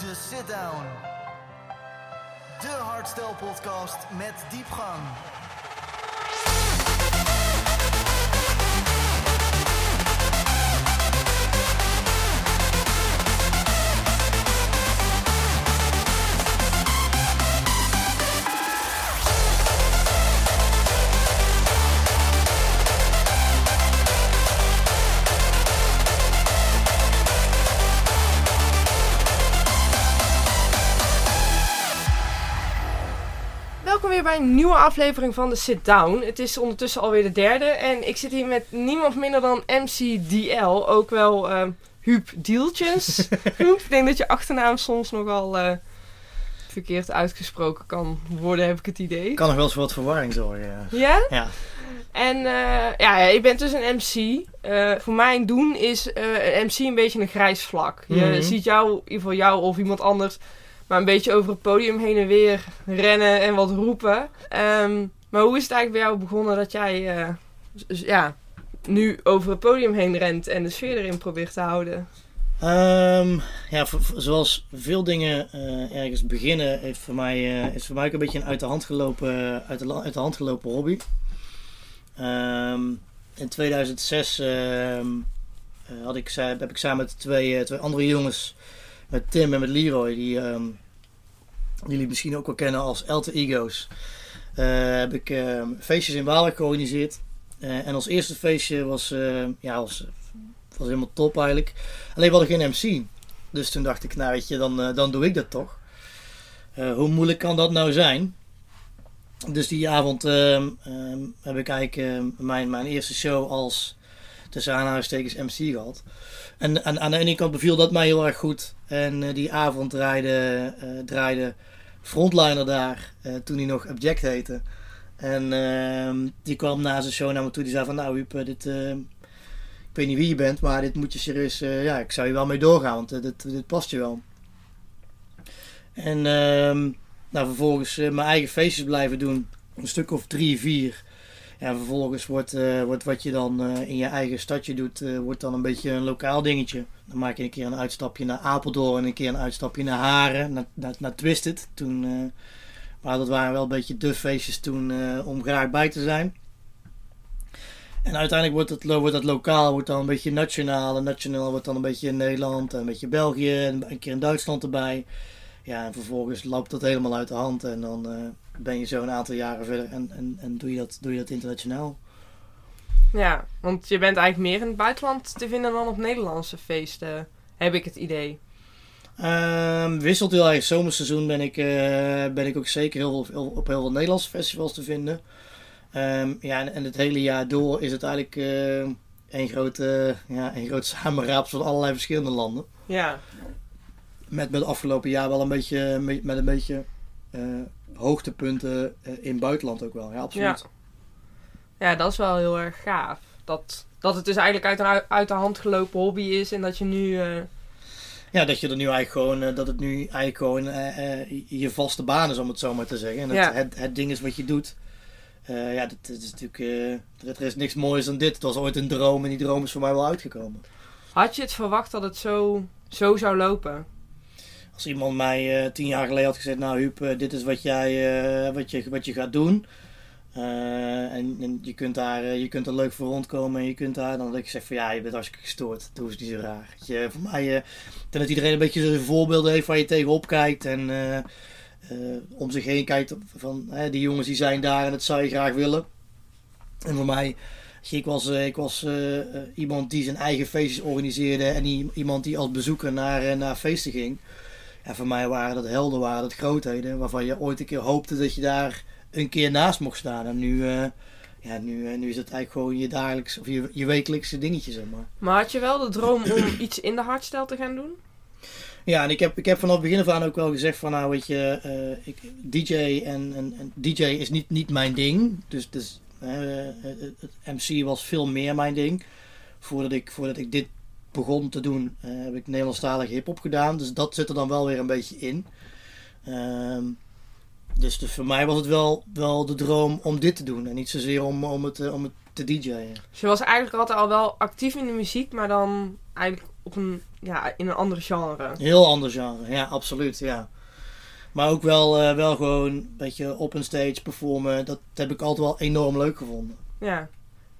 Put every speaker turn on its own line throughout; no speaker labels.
de Sit Down. De hardstyle podcast met diepgang.
Welkom weer bij een nieuwe aflevering van de Sit Down. Het is ondertussen alweer de derde en ik zit hier met niemand minder dan MCDL, ook wel eh Huub Dieltjes. Ik denk dat je achternaam soms nogal eh, verkeerd uitgesproken kan worden, heb ik het idee.
Kan nog wel eens voor wat verwarring zorgen. Ja.
Ja?
ja.
En eh, ja, je bent dus een MC. Voor mijn doen is een MC een beetje een grijs vlak. Je
Mhm.
ziet jou, in ieder geval jou of iemand anders, maar een beetje over het podium heen en weer rennen en wat roepen. Ehm, maar hoe is het eigenlijk bij jou begonnen dat jij eh, ja, nu over het podium heen rent en de sfeer erin probeert te houden?
Ehm, ja, zoals veel dingen eh, ergens beginnen, heeft voor mij, eh, is voor mij ook een beetje een uit de hand gelopen, uit de, uit de hand gelopen hobby. Ehm, in 2006 ehm, eh, had ik, heb ik samen met twee, twee andere jongens, met Tim en met Leroy, die, ehm, die jullie misschien ook wel kennen als Alter Ego's, eh, heb ik ehm, feestjes in Waalwijk georganiseerd. Eh, en ons eerste feestje was, eh, ja, was, helemaal top eigenlijk. Alleen we hadden geen MC. Dus toen dacht ik, nou weet je, dan, eh, dan doe ik dat toch. Hoe moeilijk kan dat nou zijn? Dus die avond ehm, ehm, heb ik eigenlijk ehm, mijn, mijn eerste show als tussen aanhalingstekens MC gehad. En, en aan de ene kant beviel dat mij heel erg goed. En eh, die avond draaide, eh, draaide Frontliner daar, eh, toen hij nog Object heette. En ehm, die kwam na zijn show naar me toe. Die zei van, nou Huub, dit, ik weet niet wie je bent, maar dit moet je serieus, ja, ik zou je wel mee doorgaan, want dit, dit past je wel. En ehm, nou, vervolgens mijn eigen feestjes blijven doen, een stuk of drie, vier. Ja, vervolgens wordt, eh, wordt wat je dan eh, in je eigen stadje doet, eh, wordt dan een beetje een lokaal dingetje. Dan maak je een keer een uitstapje naar Apeldoorn en een keer een uitstapje naar Haren, naar, naar, Twisted. Toen, maar dat waren wel een beetje de feestjes toen om graag bij te zijn. En uiteindelijk wordt lo- wordt het lokaal wordt dan een beetje nationaal. En nationaal wordt dan een beetje Nederland en een beetje België en een keer in Duitsland erbij. Ja, en vervolgens loopt dat helemaal uit de hand. En dan ben je zo een aantal jaren verder en, en, en doe, je dat, doe je dat internationaal.
Ja, want je bent eigenlijk meer in het buitenland te vinden dan op Nederlandse feesten, heb ik het idee.
Ehm, wisselt heel erg. Zomerseizoen ben ik, eh, ben ik ook zeker heel, veel- op heel veel Nederlandse festivals te vinden. Ehm, ja, en, en het hele jaar door is het eigenlijk eh een grote, ja, een groot samenraapsel van allerlei verschillende landen.
Ja,
Met, met afgelopen jaar wel een beetje, met, met een beetje hoogtepunten eh, in het buitenland ook wel. Ja, absoluut.
Ja, dat is wel heel erg gaaf. Dat, dat het dus eigenlijk uit een uit de hand gelopen hobby is en dat je nu... eh,
Ja, dat je er nu eigenlijk gewoon, eh, dat het nu eigenlijk gewoon eh, eh, je vaste baan is, om het zo maar te zeggen. En het,
Ja.
het, het ding is wat je doet. Eh, ja, dat, dat is natuurlijk, eh, er, er is niks moois dan dit. Het was ooit een droom en die droom is voor mij wel uitgekomen.
had je het verwacht dat het zo, zo zou lopen?
Als iemand mij eh, tien jaar geleden had gezegd, nou Huub, eh, dit is wat, jij, eh, wat, je, wat je gaat doen. En, je, kunt daar, je kunt er leuk voor rondkomen en je kunt daar, dan had ik gezegd van ja, je bent hartstikke gestoord. Doe eens niet zo raar. Je, voor mij, ik denk dat iedereen een beetje zijn voorbeelden heeft waar je tegenop kijkt en om zich heen kijkt van die jongens die zijn daar en dat zou je graag willen. En voor mij, ik was, ik was iemand die zijn eigen feestjes organiseerde en iemand die als bezoeker naar, naar feesten ging. Ja, voor mij waren dat helden, waren dat grootheden waarvan je ooit een keer hoopte dat je daar een keer naast mocht staan. En nu, eh, ja, nu, eh, nu is het eigenlijk gewoon je dagelijks of je, je wekelijkse dingetje, zeg maar.
Maar had je wel de droom om iets in de hardstyle te gaan doen?
Ja, en ik heb, ik heb vanaf het begin af aan ook wel gezegd van nou weet je, eh, ik, DJ en, en, en DJ is niet, niet mijn ding. Dus, dus het, het MC was veel meer mijn ding. Voordat ik, voordat ik dit begon te doen, eh, heb ik Nederlandstalige hip-hop gedaan. Dus dat zit er dan wel weer een beetje in. Ehm, dus, dus voor mij was het wel, wel de droom om dit te doen. En niet zozeer om, om, het, eh, om het te DJ'en.
Dus je was eigenlijk altijd al wel actief in de muziek, maar dan eigenlijk op een, ja, in een andere genre.
Heel ander genre, ja, absoluut, ja. Maar ook wel, eh, wel gewoon een beetje op een stage performen. Dat heb ik altijd wel enorm leuk gevonden.
Ja.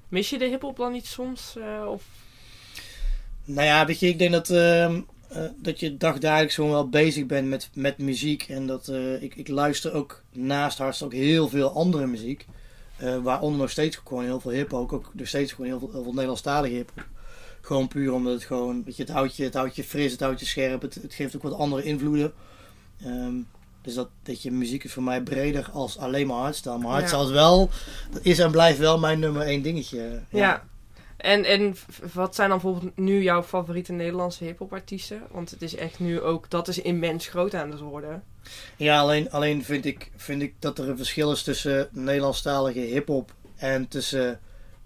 Mis je de hip-hop dan niet soms? of...
Nou ja, weet je, ik denk dat, ehm, eh, dat je dagdagelijks gewoon wel bezig bent met, met muziek. En dat eh, ik, ik luister ook naast Hardstyle ook heel veel andere muziek. Eh, waaronder nog steeds gewoon heel veel hip-hop. Ook nog steeds gewoon heel veel, heel veel Nederlandstalige hip-hop. Gewoon puur omdat het gewoon, weet je, het houdt je, het houdt je fris, het houdt je scherp. Het, het geeft ook wat andere invloeden. Ehm, dus dat, dat je muziek is voor mij breder als alleen maar hardstyle. Maar hardstyle is wel, dat is en blijft wel mijn nummer één dingetje.
Ja. En, en wat zijn dan bijvoorbeeld nu jouw favoriete Nederlandse hip-hop artiesten? Want het is echt nu ook, dat is immens groot aan het worden.
Ja, alleen, alleen vind, ik, vind ik dat er een verschil is tussen Nederlandstalige hip-hop en tussen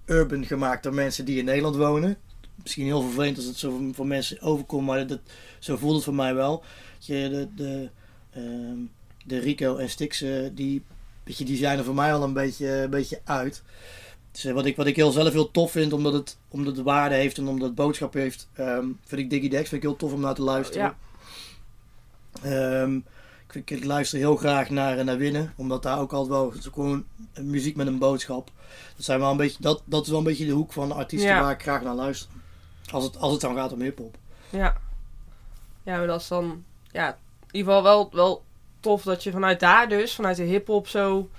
urban gemaakt door mensen die in Nederland wonen. Misschien heel vervelend als het zo voor, mensen overkomt, maar dat, zo voelt het voor mij wel. Je, de, de, ehm, de Rico en Stix, eh, die, je, die zijn er voor mij wel een beetje, een beetje uit. Dus, eh, wat, ik, wat ik heel zelf heel tof vind, omdat het, omdat het waarde heeft en omdat het boodschap heeft, ehm, vind ik Diggy Dex vind ik heel tof om naar te luisteren.
Ja.
Ehm, ik, luister heel graag naar, naar Winnen, omdat daar ook altijd wel gewoon muziek met een boodschap. Dat, zijn wel een beetje, dat, dat is wel een beetje de hoek van de artiesten
Ja.
waar ik graag naar luister. Als het, als het dan gaat om hip-hop.
Ja. Ja, maar dat is dan, ja, in ieder geval wel, wel tof dat je vanuit daar dus, vanuit de hip-hop zo,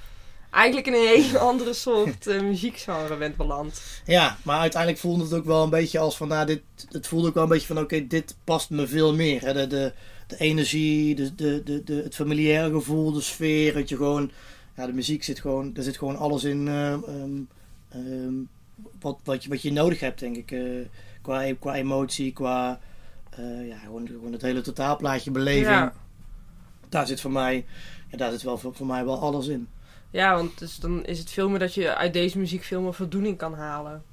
eigenlijk in een hele andere soort eh, muziekgenre bent beland.
Ja, maar uiteindelijk voelde het ook wel een beetje als van, nou, dit, het voelde ook wel een beetje van, oké, dit past me veel meer. Hè? De, de, de energie, de, de, de, de, het familiaire gevoel, de sfeer, dat je gewoon, ja, de muziek zit gewoon, er zit gewoon alles in eh, ehm, ehm, wat, wat, je, wat je nodig hebt, denk ik. eh, qua, qua emotie, qua, eh, ja, gewoon, gewoon het hele totaalplaatje, beleving.
Ja.
Daar zit voor mij, ja, daar zit wel voor, voor mij wel alles in.
Ja, want dus dan is het veel meer dat je uit deze muziek veel meer voldoening kan halen.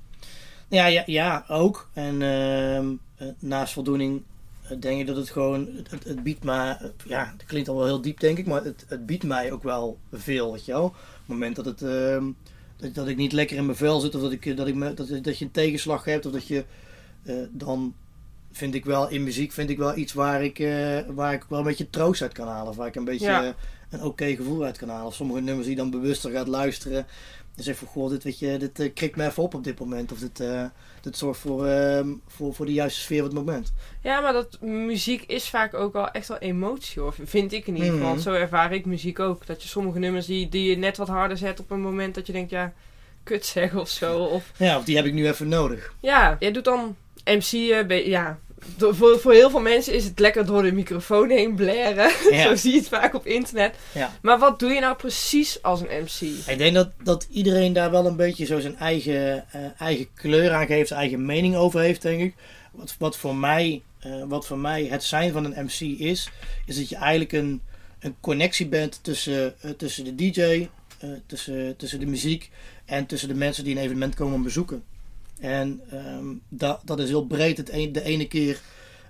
Ja, ja, ja ook. En ehm, eh, naast voldoening eh, denk ik dat het gewoon, het, het, biedt mij, ja, het klinkt al wel heel diep denk ik, maar het, het biedt mij ook wel veel, weet je wel. Op het moment dat, het, ehm, dat, dat ik niet lekker in mijn vel zit, of dat, ik, dat, ik me, dat, dat je een tegenslag hebt, of dat je eh, dan vind ik wel in muziek vind ik wel iets waar ik, eh, waar ik wel een beetje troost uit kan halen. Of waar ik een beetje
Ja.
Eh, een oké gevoel uit kan halen. Of sommige nummers die je dan bewuster gaat luisteren. En zegt van, goh, dit, weet je, dit eh, krikt me even op op dit moment. Of dit, eh, dit zorgt voor, ehm, voor, voor de juiste sfeer op het moment.
Ja, maar dat muziek is vaak ook wel echt wel emotie hoor. Vind ik in ieder geval.
Mhm.
Zo ervaar ik muziek ook. Dat je sommige nummers die, die je net wat harder zet op een moment dat je denkt, ja, kut zeggen of zo. Of
Ja, of die heb ik nu even nodig.
ja, jij doet dan MC'en. be- Ja, door- voor, voor heel veel mensen is het lekker door de microfoon heen blaren.
Ja.
zo zie je het vaak op internet.
Ja.
Maar wat doe je nou precies als een MC?
Ik denk dat, dat iedereen daar wel een beetje zo zijn eigen, eh, eigen kleur aan geeft, zijn eigen mening over heeft, denk ik. Wat, wat, voor mij, eh, wat voor mij het zijn van een MC is, is dat je eigenlijk een, een connectie bent tussen, eh, tussen de DJ, tussen, tussen de muziek en tussen de mensen die een evenement komen bezoeken. En ehm, dat, dat is heel breed. Het een, de ene keer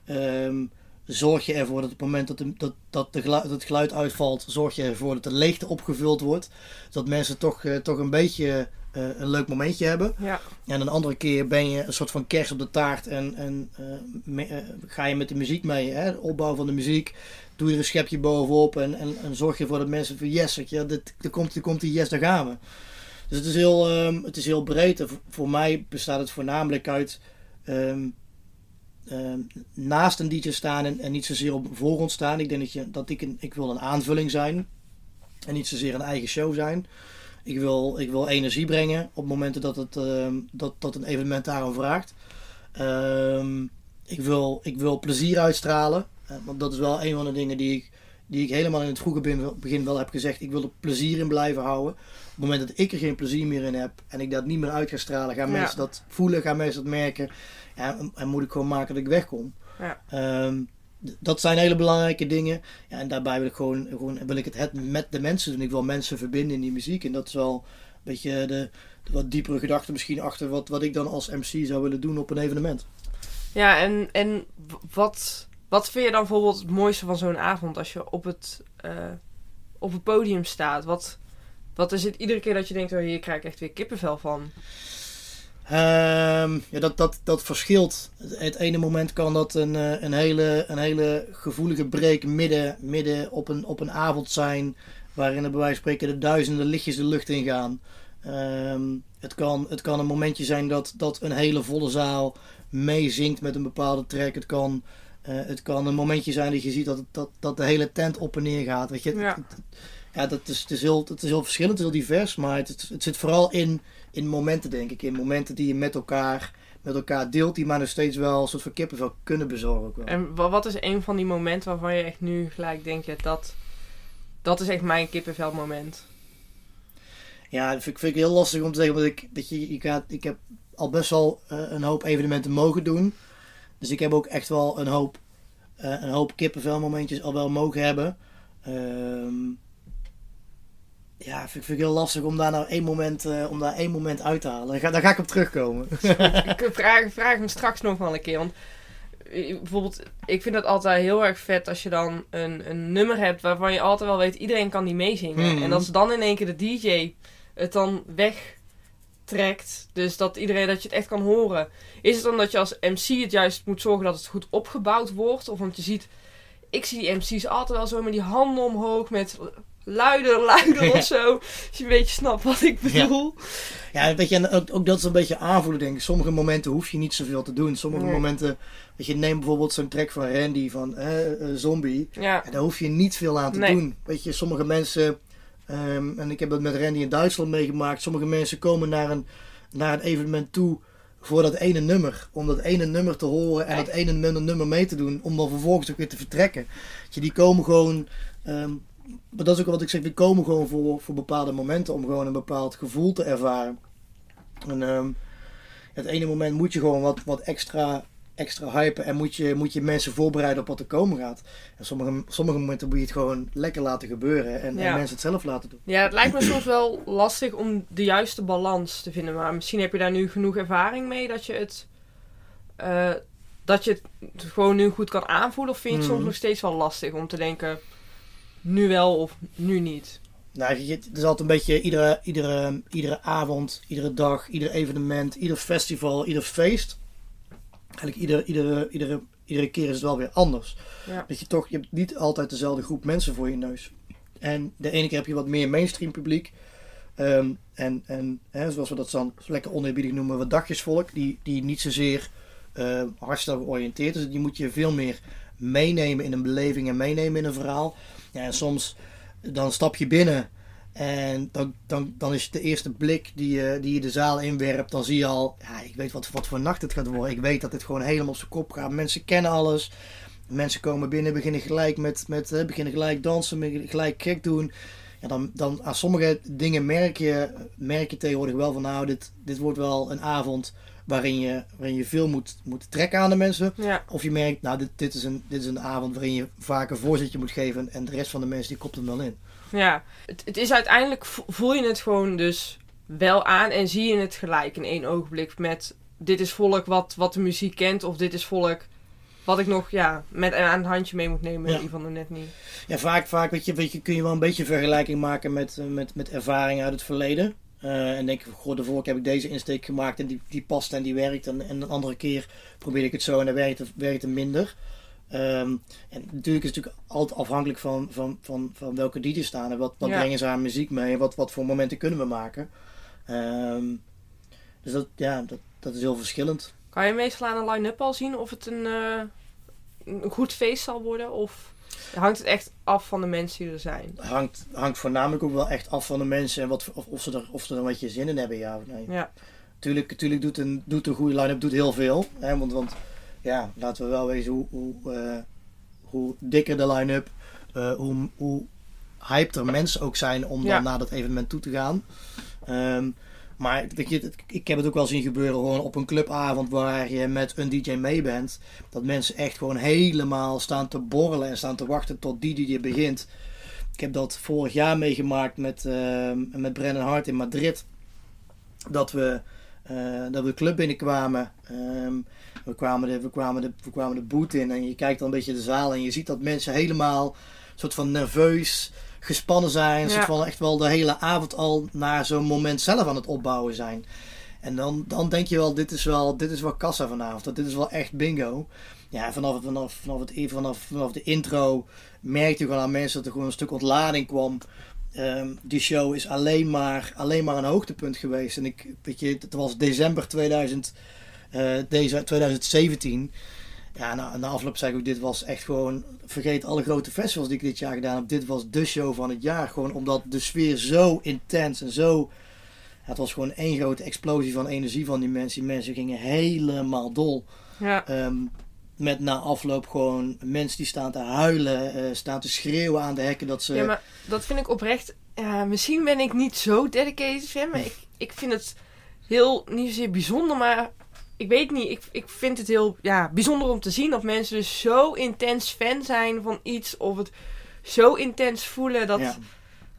ehm, zorg je ervoor dat op het moment dat, de, dat, dat, de geluid, dat het geluid uitvalt, zorg je ervoor dat de leegte opgevuld wordt. Zodat mensen toch, eh, toch een beetje eh, een leuk momentje hebben.
Ja,
En een andere keer ben je een soort van kers op de taart en, en eh, me- ga je met de muziek mee. Hè? De opbouw van de muziek. Doe je er een schepje bovenop en, en, en zorg je ervoor dat mensen van yes, weet je, dit, er, komt, er komt die yes, daar gaan we. Dus het is heel, ehm, het is heel breed. Voor, mij bestaat het voornamelijk uit ehm, ehm, naast een DJ staan en, en niet zozeer op voorgrond staan. Ik denk dat, je, dat ik, een, ik wil een aanvulling zijn en niet zozeer een eigen show zijn. Ik wil, ik wil energie brengen op momenten dat, het, dat, dat een evenement daarom vraagt. Ik, wil, ik wil plezier uitstralen. eh, want dat is wel een van de dingen die ik, die ik helemaal in het vroege begin wel heb gezegd. Ik wil er plezier in blijven houden. Op het moment dat ik er geen plezier meer in heb en ik dat niet meer uit ga stralen, gaan
Ja.
mensen dat voelen, gaan mensen dat merken. Ja, en, en moet ik gewoon maken dat ik wegkom.
Ja.
Ehm, dat zijn hele belangrijke dingen. Ja, en daarbij wil ik gewoon, gewoon wil ik het, het met de mensen doen. Ik wil mensen verbinden in die muziek. En dat is wel een beetje de, de wat diepere gedachte misschien achter wat, wat ik dan als MC zou willen doen op een evenement.
ja en, en wat, wat vind je dan bijvoorbeeld het mooiste van zo'n avond als je op het, eh, op het podium staat? Wat, wat is het iedere keer dat je denkt, oh hier krijg ik echt weer kippenvel van?
Ehm, ja, dat, dat, dat verschilt. Het, ene moment kan dat een, eh, een, hele, een hele gevoelige break midden, midden op, een, op een avond zijn. Waarin er bij wijze van spreken de duizenden lichtjes de lucht in gaan. Ehm, het, kan, het kan een momentje zijn dat, dat een hele volle zaal meezingt met een bepaalde track. Het kan, eh, het kan een momentje zijn dat je ziet dat, dat, dat de hele tent op en neer gaat. Weet je?
Ja.
Het- het- ja, dat is, het, is heel, het is heel verschillend, het is heel divers. Maar het, het, zit vooral in, in momenten, denk ik. In momenten die je met elkaar, met elkaar deelt, die maar nog steeds wel een soort van kippenvel kunnen bezorgen. Ook wel.
En wa- wat is een van die momenten waarvan je echt nu gelijk denkt, ja, dat, dat is echt mijn kippenvelmoment.
Ja, dat vind ik, vind ik heel lastig om te zeggen. Want ik, dat je, je gaat, ik heb al best wel eh, een hoop evenementen mogen doen. Dus ik heb ook echt wel een hoop, eh, een hoop kippenvelmomentjes al wel mogen hebben. Ehm, ja, vind, ik- vind ik heel lastig om daar nou één moment, eh, om daar één moment uit te halen. Daar ga, daar ga ik op terugkomen.
ik vraag, vraag hem straks nog wel een keer. Want eh, bijvoorbeeld, ik vind het altijd heel erg vet als je dan een, een nummer hebt waarvan je altijd wel weet, iedereen kan die meezingen.
Mhm.
En als dan in één keer de DJ het dan wegtrekt, dus dat iedereen dat je het echt kan horen. Is het dan dat je als MC het juist moet zorgen dat het goed opgebouwd wordt? Of want je ziet, ik zie die MC's altijd wel zo met die handen omhoog, met luider, luider of zo. Als je een beetje snapt wat ik bedoel.
Ja, weet je, en ook, ook dat is een beetje aanvoelen, denk ik. Sommige momenten hoef je niet zoveel te doen. Sommige
Nee.
momenten, weet je, neem bijvoorbeeld zo'n track van Randy van eh, Zombie.
Ja.
Ja, daar hoef je niet veel aan te
Nee.
doen. Weet je, sommige mensen, ehm, en ik heb dat met Randy in Duitsland meegemaakt. Sommige mensen komen naar een, naar een evenement toe voor dat ene nummer. Om dat ene nummer te horen en dat ene nummer, mee te doen. Om dan vervolgens ook weer te vertrekken. Je, die komen gewoon, ehm, maar dat is ook wat ik zeg, die komen gewoon voor, voor bepaalde momenten. Om gewoon een bepaald gevoel te ervaren. En ehm, het ene moment moet je gewoon wat, wat extra, extra hypen en moet je, moet je mensen voorbereiden op wat er komen gaat. En sommige, sommige momenten moet je het gewoon lekker laten gebeuren en, mensen het zelf laten doen.
Ja, het lijkt me soms wel lastig om de juiste balans te vinden. Maar misschien heb je daar nu genoeg ervaring mee dat je het, eh, dat je het gewoon nu goed kan aanvoelen. Of vind je het soms
Mhm.
nog steeds wel lastig om te denken, nu wel of nu niet?
Nou, het is altijd een beetje iedere, iedere, iedere avond, iedere dag, ieder evenement, ieder festival, ieder feest. Eigenlijk iedere, iedere, iedere, iedere keer is het wel weer anders.
Ja.
Dat je toch, je hebt niet altijd dezelfde groep mensen voor je neus. En de ene keer heb je wat meer mainstream publiek. Ehm, en en hè, zoals we dat dan lekker oneerbiedig noemen, wat dagjesvolk. Die, die niet zozeer uh, hardstyle georiënteerd is. Die moet je veel meer meenemen in een beleving en meenemen in een verhaal. Ja, en soms dan stap je binnen en dan, dan, dan is de eerste blik die je, die je de zaal inwerpt. Dan zie je al, ja, ik weet wat, wat voor nacht het gaat worden. Ik weet dat het gewoon helemaal op zijn kop gaat. Mensen kennen alles. Mensen komen binnen, beginnen gelijk met, met eh, beginnen gelijk dansen, gelijk gek doen. Ja, dan, dan aan sommige dingen merk je, merk je tegenwoordig wel van nou, dit, dit wordt wel een avond waarin je, waarin je veel moet, moet trekken aan de mensen.
Ja.
Of je merkt, nou, dit, dit, is een, dit is een avond waarin je vaak een voorzetje moet geven en de rest van de mensen die kopt hem wel in.
Ja, het, het is uiteindelijk, vo- voel je het gewoon dus wel aan en zie je het gelijk in één ogenblik met dit is volk wat, wat de muziek kent of dit is volk wat ik nog ja, met aan het handje mee moet nemen,
Ja.
in ieder geval nog net niet.
Ja, vaak, vaak weet je, weet je, kun je wel een beetje vergelijking maken met, eh, met, met ervaringen uit het verleden. Eh, en denk ik, goh, de vorige keer heb ik deze insteek gemaakt en die, die past en die werkt. En, en een andere keer probeer ik het zo en dan werkt het, werkt het minder. Ehm, en natuurlijk is het natuurlijk altijd afhankelijk van, van, van, van welke DJ's staan en wat, wat
Ja.
brengen ze aan muziek mee en wat, wat voor momenten kunnen we maken. Ehm, dus dat, ja, dat, dat is heel verschillend.
Kan je meestal aan een line-up al zien of het een, eh, een goed feest zal worden? Of hangt het echt af van de mensen die er zijn?
Hangt, hangt voornamelijk ook wel echt af van de mensen en wat, of, of, ze er, of ze er wat je zin in hebben, ja of nee.
Ja,
Tuurlijk, tuurlijk doet, een, doet een goede line-up doet heel veel. Hè? Want, want ja, laten we wel wezen hoe, hoe, eh, hoe dikker de line-up, eh, hoe, hoe hyped mensen ook zijn om
Ja.
dan naar dat evenement toe te gaan. Ehm, maar ik heb het ook wel zien gebeuren gewoon op een clubavond waar je met een DJ mee bent. Dat mensen echt gewoon helemaal staan te borrelen en staan te wachten tot die DJ begint. Ik heb dat vorig jaar meegemaakt met, ehm, met Brennan Hart in Madrid. Dat we, eh, dat we de club binnenkwamen. Ehm, we, kwamen de, we, kwamen de, we kwamen de boot in en je kijkt dan een beetje de zaal en je ziet dat mensen helemaal soort van nerveus, gespannen zijn. Een
Ja.
echt wel de hele avond al naar zo'n moment zelf aan het opbouwen zijn. En dan, dan denk je wel, dit is wel, dit is wel kassa vanavond. Dat dit is wel echt bingo. Ja, vanaf, vanaf, vanaf, het, vanaf, vanaf de intro merkte je gewoon aan mensen dat er gewoon een stuk ontlading kwam. Ehm, die show is alleen maar, alleen maar een hoogtepunt geweest. En ik, weet je, het was december 2000, eh, deze, 2017. Ja, na, na afloop zei ik ook, dit was echt gewoon, vergeet alle grote festivals die ik dit jaar gedaan heb. Dit was de show van het jaar. Gewoon omdat de sfeer zo intens en zo... het was gewoon één grote explosie van energie van die mensen. Die mensen gingen helemaal dol.
Ja.
Ehm, met na afloop gewoon mensen die staan te huilen, eh, staan te schreeuwen aan de hekken dat ze...
ja, maar dat vind ik oprecht... Ja, misschien ben ik niet zo dedicated fan, maar ik, ik vind het heel, niet zozeer bijzonder, maar ik weet niet, ik, ik vind het heel ja, bijzonder om te zien dat mensen dus zo intens fan zijn van iets of het zo intens voelen dat,
Ja.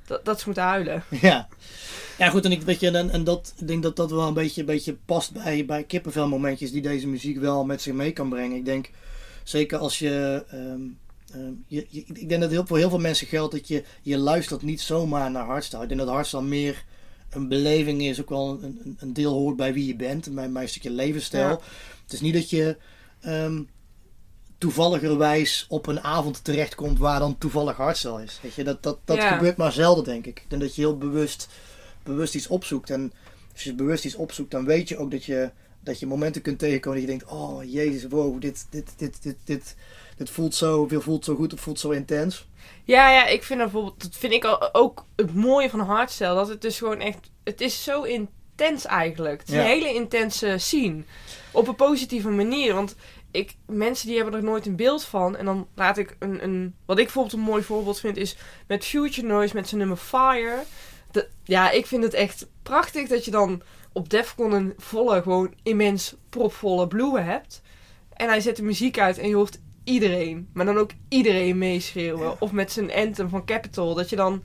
dat, dat ze moeten huilen.
Ja. Ja, goed, en ik, weet je, en, en dat, ik denk dat dat wel een beetje, een beetje past bij, bij kippenvelmomentjes die deze muziek wel met zich mee kan brengen. Ik denk, zeker als je, ehm, ehm, je, je- ik denk dat heel, voor heel veel mensen geldt dat je, je luistert niet zomaar naar hardstyle. Ik denk dat hardstyle meer een beleving is, ook wel een, een, deel hoort bij wie je bent, en bij, bij een stukje levensstijl.
Ja.
Het is niet dat je ehm, toevalligerwijs op een avond terechtkomt waar dan toevallig hardstyle is. Weet je, dat, dat, dat
Ja.
gebeurt maar zelden, denk ik. Ik denk dat je heel bewust, bewust iets opzoekt. En als je bewust iets opzoekt, dan weet je ook dat je, dat je momenten kunt tegenkomen dat je denkt, oh jezus, wow, dit, dit, dit, dit, dit, dit voelt zo, dit voelt zo goed, het voelt zo intens.
Ja, ja, ik vind dat bijvoorbeeld, dat vind ik al- ook het mooie van hardstyle. Dat het dus gewoon echt, het is zo intens eigenlijk. Het is
Ja.
een hele intense scene. Op een positieve manier. Want ik, mensen die hebben er nooit een beeld van. En dan laat ik een, een, wat ik bijvoorbeeld een mooi voorbeeld vind, is met Future Noise, met zijn nummer Fire. De, ja, ik vind het echt prachtig dat je dan op Defcon een volle, gewoon immens propvolle blue hebt. En hij zet de muziek uit en je hoort iedereen, maar dan ook iedereen meeschreeuwen.
Ja.
Of met zijn anthem van Capital, dat je dan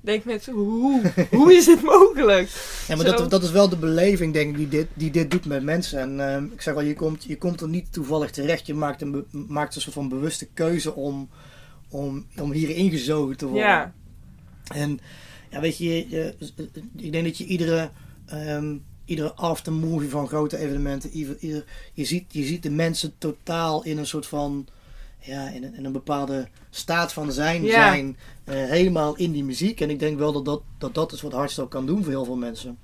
denkt met, hoe, hoe is dit mogelijk?
Ja, maar
Zo.
dat, dat is wel de beleving, denk ik, die dit, die dit doet met mensen. En ehm, ik zeg al, je komt, je komt er niet toevallig terecht. Je maakt een, maakt een soort van bewuste keuze om, om, om hier ingezogen te worden.
Ja,
En ja, weet je, je- ik denk dat je iedere, ehm, iedere aftermovie van grote evenementen, ieder, ieder- je, ziet, je ziet de mensen totaal in een soort van, ja, in een, in een bepaalde staat van zijn,
Ja.
zijn eh, helemaal in die muziek. En ik denk wel dat dat, dat, dat is wat hardstyle kan doen voor heel veel mensen.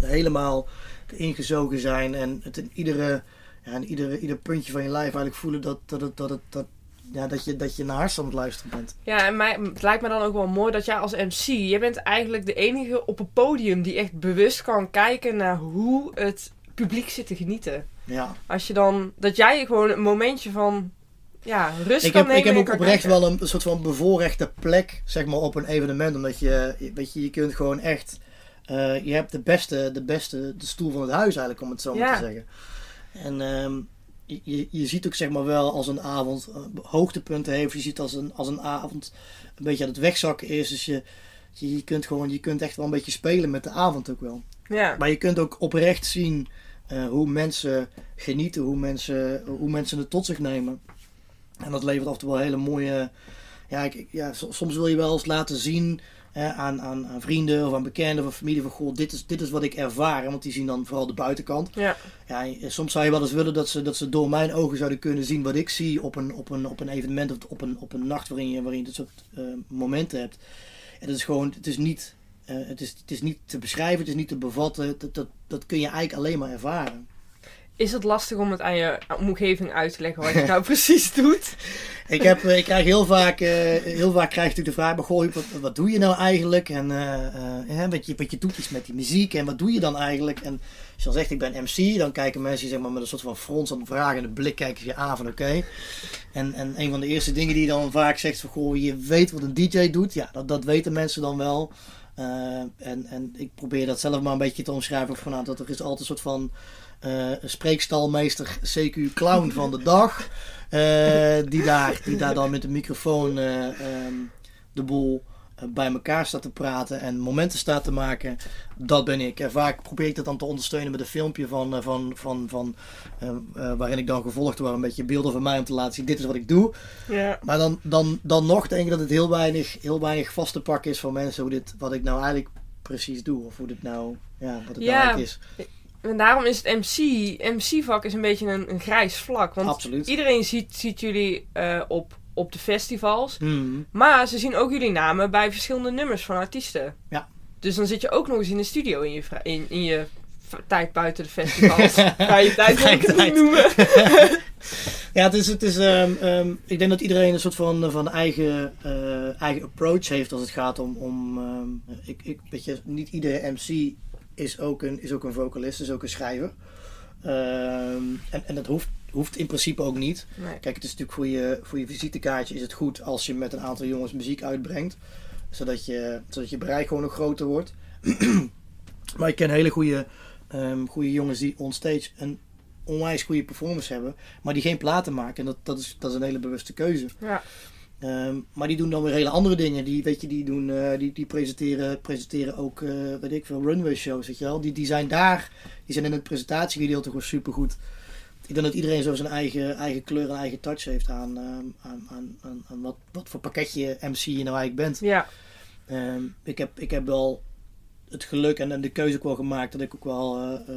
Helemaal ingezogen zijn en het in iedere, ja, in iedere, ieder puntje van je lijf eigenlijk voelen dat, dat, het, dat, het, dat, ja, dat, je, dat je naar hardstyle aan het luisteren bent.
ja en mij, het lijkt me dan ook wel mooi dat jij als MC, je bent eigenlijk de enige op het podium die echt bewust kan kijken naar hoe het publiek zit te genieten.
Ja.
Als je dan, dat jij gewoon een momentje van, ja, rust
Ik heb, ik heb ook oprecht
kijken.
wel een, soort van bevoorrechte plek zeg maar, op een evenement. Omdat je, weet je, je kunt gewoon echt. eh, je hebt de beste, de beste de stoel van het huis eigenlijk, om het zo maar
Ja.
te zeggen. En ehm, je, je, ziet ook zeg maar wel als een avond eh, hoogtepunten heeft. Je ziet als een, als een avond een beetje aan het wegzakken is. Dus je, je, je kunt gewoon, je kunt echt wel een beetje spelen met de avond ook wel.
Ja.
Maar je kunt ook oprecht zien eh, hoe mensen genieten, hoe mensen, hoe mensen het tot zich nemen. En dat levert af en toe wel hele mooie. Ja, ik, ja, so- soms wil je wel eens laten zien eh, aan, aan, aan vrienden of aan bekenden of aan familie van goh, dit is, dit is wat ik ervaar. Want die zien dan vooral de buitenkant.
Ja.
Ja, en soms zou je wel eens willen dat ze, dat ze door mijn ogen zouden kunnen zien wat ik zie op een, op een, op een evenement of op een, op een nacht waarin je, waarin je dit soort eh, momenten hebt. En dat is gewoon, het is niet, eh, het, is, het is niet te beschrijven, het is niet te bevatten. Dat, dat, dat kun je eigenlijk alleen maar ervaren.
Is het lastig om het aan je omgeving uit te leggen wat je nou precies doet?
Ik, heb, eh, ik krijg heel vaak, eh, heel vaak krijg ik de vraag, maar wat, doe je nou eigenlijk? En eh, eh, hè, wat, je, wat je doet met die muziek en wat doe je dan eigenlijk? En als je dan zegt ik ben MC, dan kijken mensen zeg maar, met een soort van frons aan vragende blik kijken je aan van oké. En, en een van de eerste dingen die je dan vaak zegt van goh, je weet wat een DJ doet. Ja, dat, dat weten mensen dan wel. En, en ik probeer dat zelf maar een beetje te omschrijven. Van, nou, dat er is altijd een soort van eh, spreekstalmeester, CQ clown van de dag. eh, die, daar, die daar dan met de microfoon eh, ehm, de boel bij elkaar staat te praten en momenten staat te maken. Dat ben ik. En vaak probeer ik dat dan te ondersteunen met een filmpje van, van, van, van, waarin ik dan gevolgd word. Een beetje beelden van mij om te laten zien, dit is wat ik doe.
Ja.
Maar dan, dan, dan nog denk ik dat het heel weinig, heel weinig vast te pakken is voor mensen hoe dit, wat ik nou eigenlijk precies doe. Of hoe dit nou, ja, wat het
Ja.
nou eigenlijk is.
En daarom is het MC, MC-vak is een beetje een, een grijs vlak. Want
Absoluut.
iedereen ziet, ziet jullie eh, op, op de festivals.
Mhm.
Maar ze zien ook jullie namen bij verschillende nummers van artiesten.
Ja.
Dus dan zit je ook nog eens in de studio in je, in, in je tijd buiten de festivals. Vrije tijd wil ik het niet noemen.
Ja, het is, het is, ehm, ehm, ik denk dat iedereen een soort van, van eigen, eh, eigen approach heeft als het gaat om. om ehm, ik, ik, weet je, niet iedere MC is ook een, is ook een vocalist, is ook een schrijver. Ehm, en, en dat hoeft, hoeft in principe ook niet.
Nee.
Kijk, het is natuurlijk voor je, voor je visitekaartje is het goed als je met een aantal jongens muziek uitbrengt. Zodat je, zodat je bereik gewoon nog groter wordt. maar ik ken hele goede, ehm, goede jongens die onstage een onwijs goede performance hebben. Maar die geen platen maken. En dat, dat, is, dat is een hele bewuste keuze.
Ja.
Ehm, maar die doen dan weer hele andere dingen. Die, weet je, die, doen, eh, die, die presenteren, presenteren ook, eh, weet ik veel, runway shows, weet je wel. Die, die zijn daar, die zijn in het presentatiegedeelte gewoon supergoed. Ik denk dat iedereen zo zijn eigen, eigen kleur en eigen touch heeft aan, ehm, aan, aan, aan, aan wat, wat voor pakketje MC je nou eigenlijk bent.
Ja.
Ehm, ik, heb, ik heb wel het geluk en, en de keuze ook wel gemaakt dat ik ook wel eh,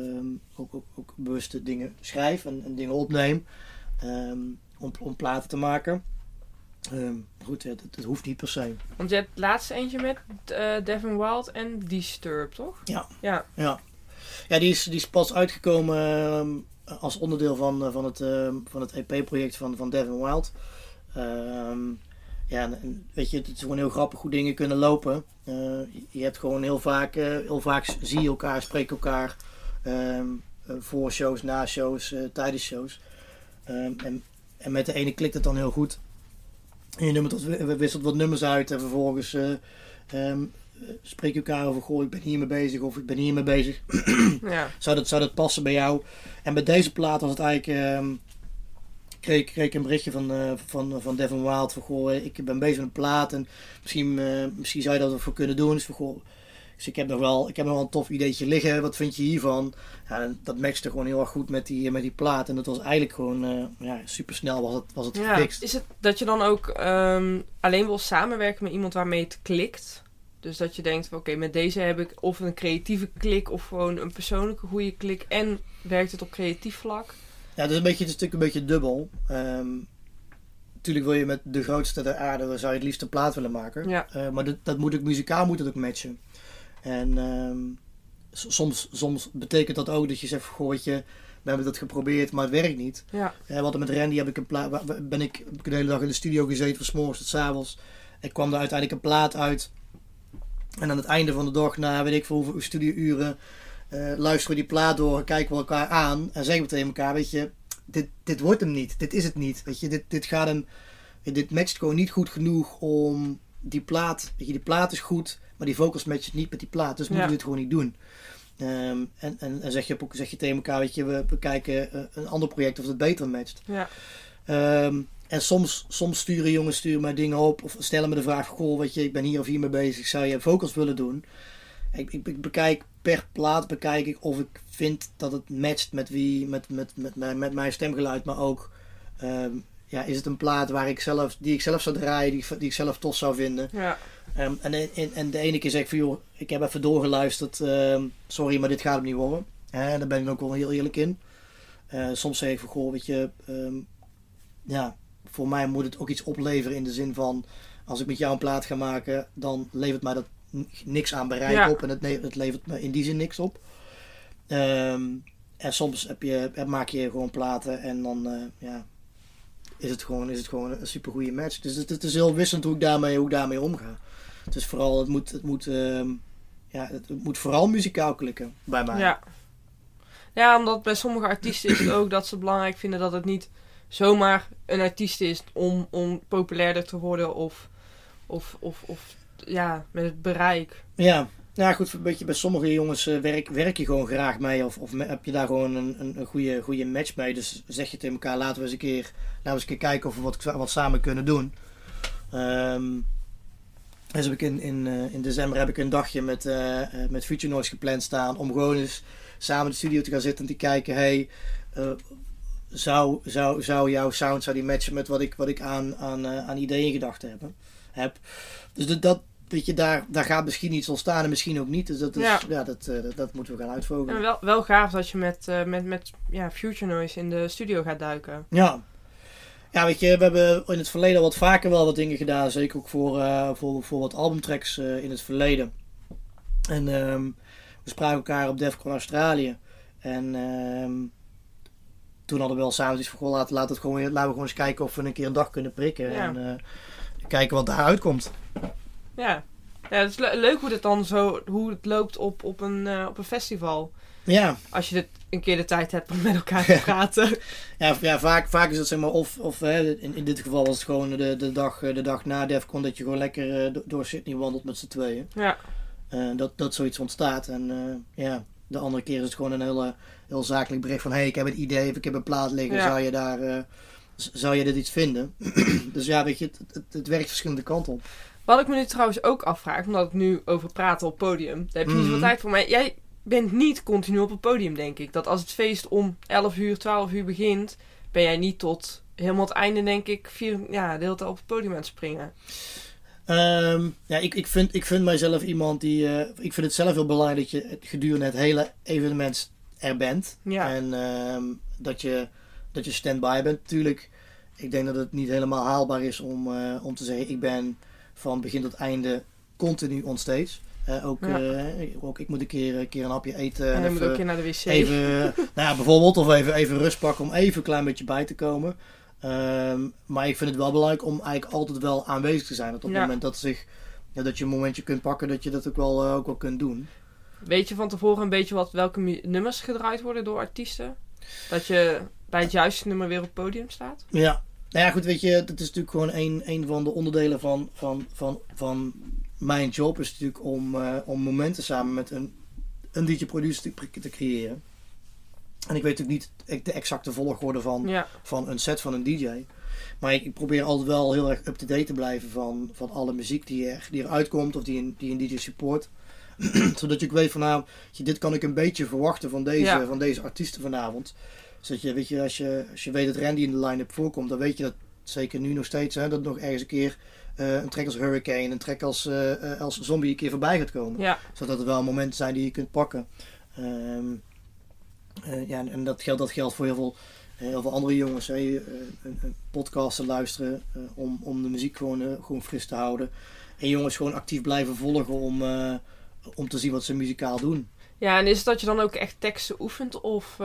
ook, ook, ook bewuste dingen schrijf en, en dingen opneem om, om platen te maken. Ehm, goed, het, het, het hoeft niet per se.
Want je hebt het laatste eentje met eh, Devin Wild en Disturb, toch?
Ja.
Ja.
Ja, ja die, is, die is pas uitgekomen ehm, als onderdeel van, eh, van het, ehm, van het EP-project van, van Devin Wild. Ja, en, en weet je, het is gewoon heel grappig hoe dingen kunnen lopen. Eh, je- hebt gewoon heel vaak, heel vaak zie je elkaar, spreek elkaar voor shows, na shows, tijdens shows. En, en met de ene klikt het dan heel goed. En je nummert we wisselt wat nummers uit en vervolgens ehm, eh, spreek je elkaar over, goh, ik ben hiermee bezig of ik ben hiermee bezig.
Ja.
Zou dat, zou dat passen bij jou? En bij deze plaat was het eigenlijk. ehm, kreeg, kreeg ik een berichtje van, eh, van, van Devin Wild. Van goh, ik ben bezig met een plaat. En misschien, eh, misschien zou je dat ervoor kunnen doen. Dus, van, goh, dus ik heb nog wel, ik heb nog wel een tof ideetje liggen. Wat vind je hiervan? Ja, dat matchte gewoon heel erg goed met die, met die plaat. En dat was eigenlijk gewoon eh, ja, super snel was het, was het
ja.
gefixt.
Is het dat je dan ook ehm, alleen wil samenwerken met iemand waarmee het klikt? Dus dat je denkt, oké, met deze heb ik of een creatieve klik of gewoon een persoonlijke goede klik. En werkt het op creatief vlak?
Ja, het is, een beetje, het is natuurlijk een beetje dubbel. Ehm, natuurlijk wil je met de grootste der aarde, zou je het liefst een plaat willen maken.
Ja.
Eh, maar dat, dat moet ook muzikaal moet het ook matchen. En ehm, soms, soms betekent dat ook dat je zegt, goh, weet je, we hebben dat geprobeerd, maar het werkt niet.
Ja.
Eh, want met Randy heb ik een plaat, ben ik, heb ik de hele dag in de studio gezeten, van 's morgens tot 's avonds. Ik kwam er uiteindelijk een plaat uit. En aan het einde van de dag, na weet ik veel hoeveel studiouren, eh luisteren we die plaat door, kijken we elkaar aan en zeggen we tegen elkaar, weet je, dit, dit wordt hem niet, dit is het niet. Weet je, dit, dit gaat hem, dit matcht gewoon niet goed genoeg om die plaat, weet je, die plaat is goed, maar die vocals matchen niet met die plaat, dus moeten
Ja.
we dit gewoon niet doen. Ehm, en, en, en zeg, je, zeg je tegen elkaar, weet je, we, we kijken eh, een ander project of het beter matcht.
Ja.
Ehm, en soms, soms sturen jongens sturen mij dingen op of stellen me de vraag: Goh, weet je, ik ben hier of hier mee bezig, zou je vocals willen doen? Ik, ik, ik bekijk per plaat bekijk ik of ik vind dat het matcht met wie, met, met, met, mijn, met mijn stemgeluid, maar ook ehm, ja, is het een plaat waar ik zelf, die ik zelf zou draaien, die, ik- die ik zelf tof zou vinden.
Ja.
Ehm, en, en, en de ene keer zeg ik van joh, ik heb even doorgeluisterd, ehm, sorry, maar dit gaat hem niet worden. En daar ben ik ook wel heel eerlijk in. Eh, soms zeg ik van goh, weet je, ehm, ja, voor mij moet het ook iets opleveren in de zin van, als ik met jou een plaat ga maken, dan levert mij dat niks aan bereik
Ja.
op en het, het levert me in die zin niks op. En soms heb je, maak je gewoon platen en dan eh, ja, is, het gewoon, is het gewoon een super goede match. Dus het, het is heel wissend hoe ik daarmee, hoe ik daarmee omga. Het is vooral, het moet, het moet, ehm, ja, het, moet vooral muzikaal klikken bij mij.
Ja. Ja, omdat bij sommige artiesten is het ook dat ze belangrijk vinden dat het niet zomaar een artiest is om, om populairder te worden of, of, of, of ja, met het bereik.
Ja, ja goed, een beetje bij sommige jongens eh, werk, werk je gewoon graag mee of, of heb je daar gewoon een, een, een goede, goede match mee. Dus zeg je tegen elkaar, laten we eens een keer, laten we eens een keer kijken of we wat, wat samen kunnen doen. Ehm dus heb ik in, in, eh, in december heb ik een dagje met, eh, eh, met Future Noise gepland staan om gewoon eens samen in de studio te gaan zitten en te kijken, hey, zou, zou, zou jouw sound zou die matchen met wat ik, wat ik aan, aan, aan ideeën gedacht heb. heb. Dus dat, dat, weet je, daar, daar gaat misschien iets ontstaan en misschien ook niet. Dus dat, is, ja.
Ja.
dat, dat, dat moeten we gaan uitvogelen.
En wel, wel gaaf dat je met, met, met ja, Future Noise in de studio gaat duiken.
Ja. Ja, weet je, we hebben in het verleden wat vaker wel wat dingen gedaan. Zeker ook voor, eh, voor, voor wat albumtracks eh, in het verleden. En ehm, we spraken elkaar op Defcon Australië. En ehm, toen hadden we wel samen iets van, laten, laten, het gewoon, laten we gewoon eens kijken of we een keer een dag kunnen prikken.
Ja.
En eh, kijken wat daaruit komt.
Ja, ja het is le- leuk hoe het dan zo hoe het loopt op, op, een, op een festival.
Ja,
Als je dit een keer de tijd hebt om met elkaar te praten.
ja, ja vaak, vaak is het zeg maar, of, of hè, in, in dit geval was het gewoon de, de, dag, eh, de dag na Defcon dat je gewoon lekker eh, do- door Sydney wandelt met z'n tweeën.
ja,
Eh, dat, dat zoiets ontstaat. En ja, de andere keer is het gewoon een hele, heel zakelijk bericht van... hé, hey, ik heb een idee of ik heb een plaat liggen.
Ja.
Zou je daar... zou je dit iets vinden? dus ja, weet je, het, het, het werkt verschillende kanten op.
Wat ik me nu trouwens ook afvraag, omdat ik nu over praat op podium. Daar heb je niet zoveel
Mhm.
tijd voor. Maar jij bent niet continu op het podium, denk ik. Dat als het feest om 11 uur, 12 uur begint, ben jij niet tot helemaal het einde, denk ik, vier, ja, de hele tijd op het podium aan het springen.
Ehm, ja, ik, ik, vind, ik vind mijzelf iemand die... eh, ik vind het zelf heel belangrijk dat je het gedurende het hele evenement er bent.
Ja.
En ehm, dat je, dat je stand-by bent. Natuurlijk, ik denk dat het niet helemaal haalbaar is om, eh, om te zeggen... ik ben van begin tot einde continu onstage. Eh, ook,
Ja.
eh, ook ik moet een keer, een keer een hapje eten.
En
en
dan moet
even-
ook een keer naar de wc.
even, nou ja, bijvoorbeeld, of even, even rust pakken om even een klein beetje bij te komen. Ehm, maar ik vind het wel belangrijk om eigenlijk altijd wel aanwezig te zijn. Dat op het
Ja.
moment dat, zich, ja, dat je een momentje kunt pakken, dat je dat ook wel, eh, ook wel kunt doen.
Weet je van tevoren een beetje wat, welke nummers gedraaid worden door artiesten? Dat je bij het juiste nummer weer op het podium staat?
Ja, nou ja, goed, weet je, dat is natuurlijk gewoon een, een van de onderdelen van, van, van, van mijn job. Is natuurlijk om, eh, om momenten samen met een, een DJ-producer te, te creëren. En ik weet natuurlijk niet de exacte volgorde van,
Ja,
van een set van een DJ. Maar ik, ik probeer altijd wel heel erg up-to-date te blijven van, van alle muziek die er, die er uitkomt of die een, die een DJ support. Zodat je ook weet van nou, je, dit kan ik een beetje verwachten van deze,
Ja.
van deze artiesten vanavond. Zodat je, weet je, als je, als je weet dat Randy in de line-up voorkomt, dan weet je dat zeker nu nog steeds, hè, dat nog ergens een keer eh, een track als Hurricane, een track als, eh, als Zombie een keer voorbij gaat komen
ja,
zodat er wel momenten zijn die je kunt pakken. Ehm, eh, ja, en- dat geldt, dat geldt voor heel veel, heel veel andere jongens. Hè. Een, een podcast te luisteren om, om de muziek gewoon, gewoon fris te houden. En jongens gewoon actief blijven volgen om, om te zien wat ze muzikaal doen.
ja, en is het dat je dan ook echt teksten oefent of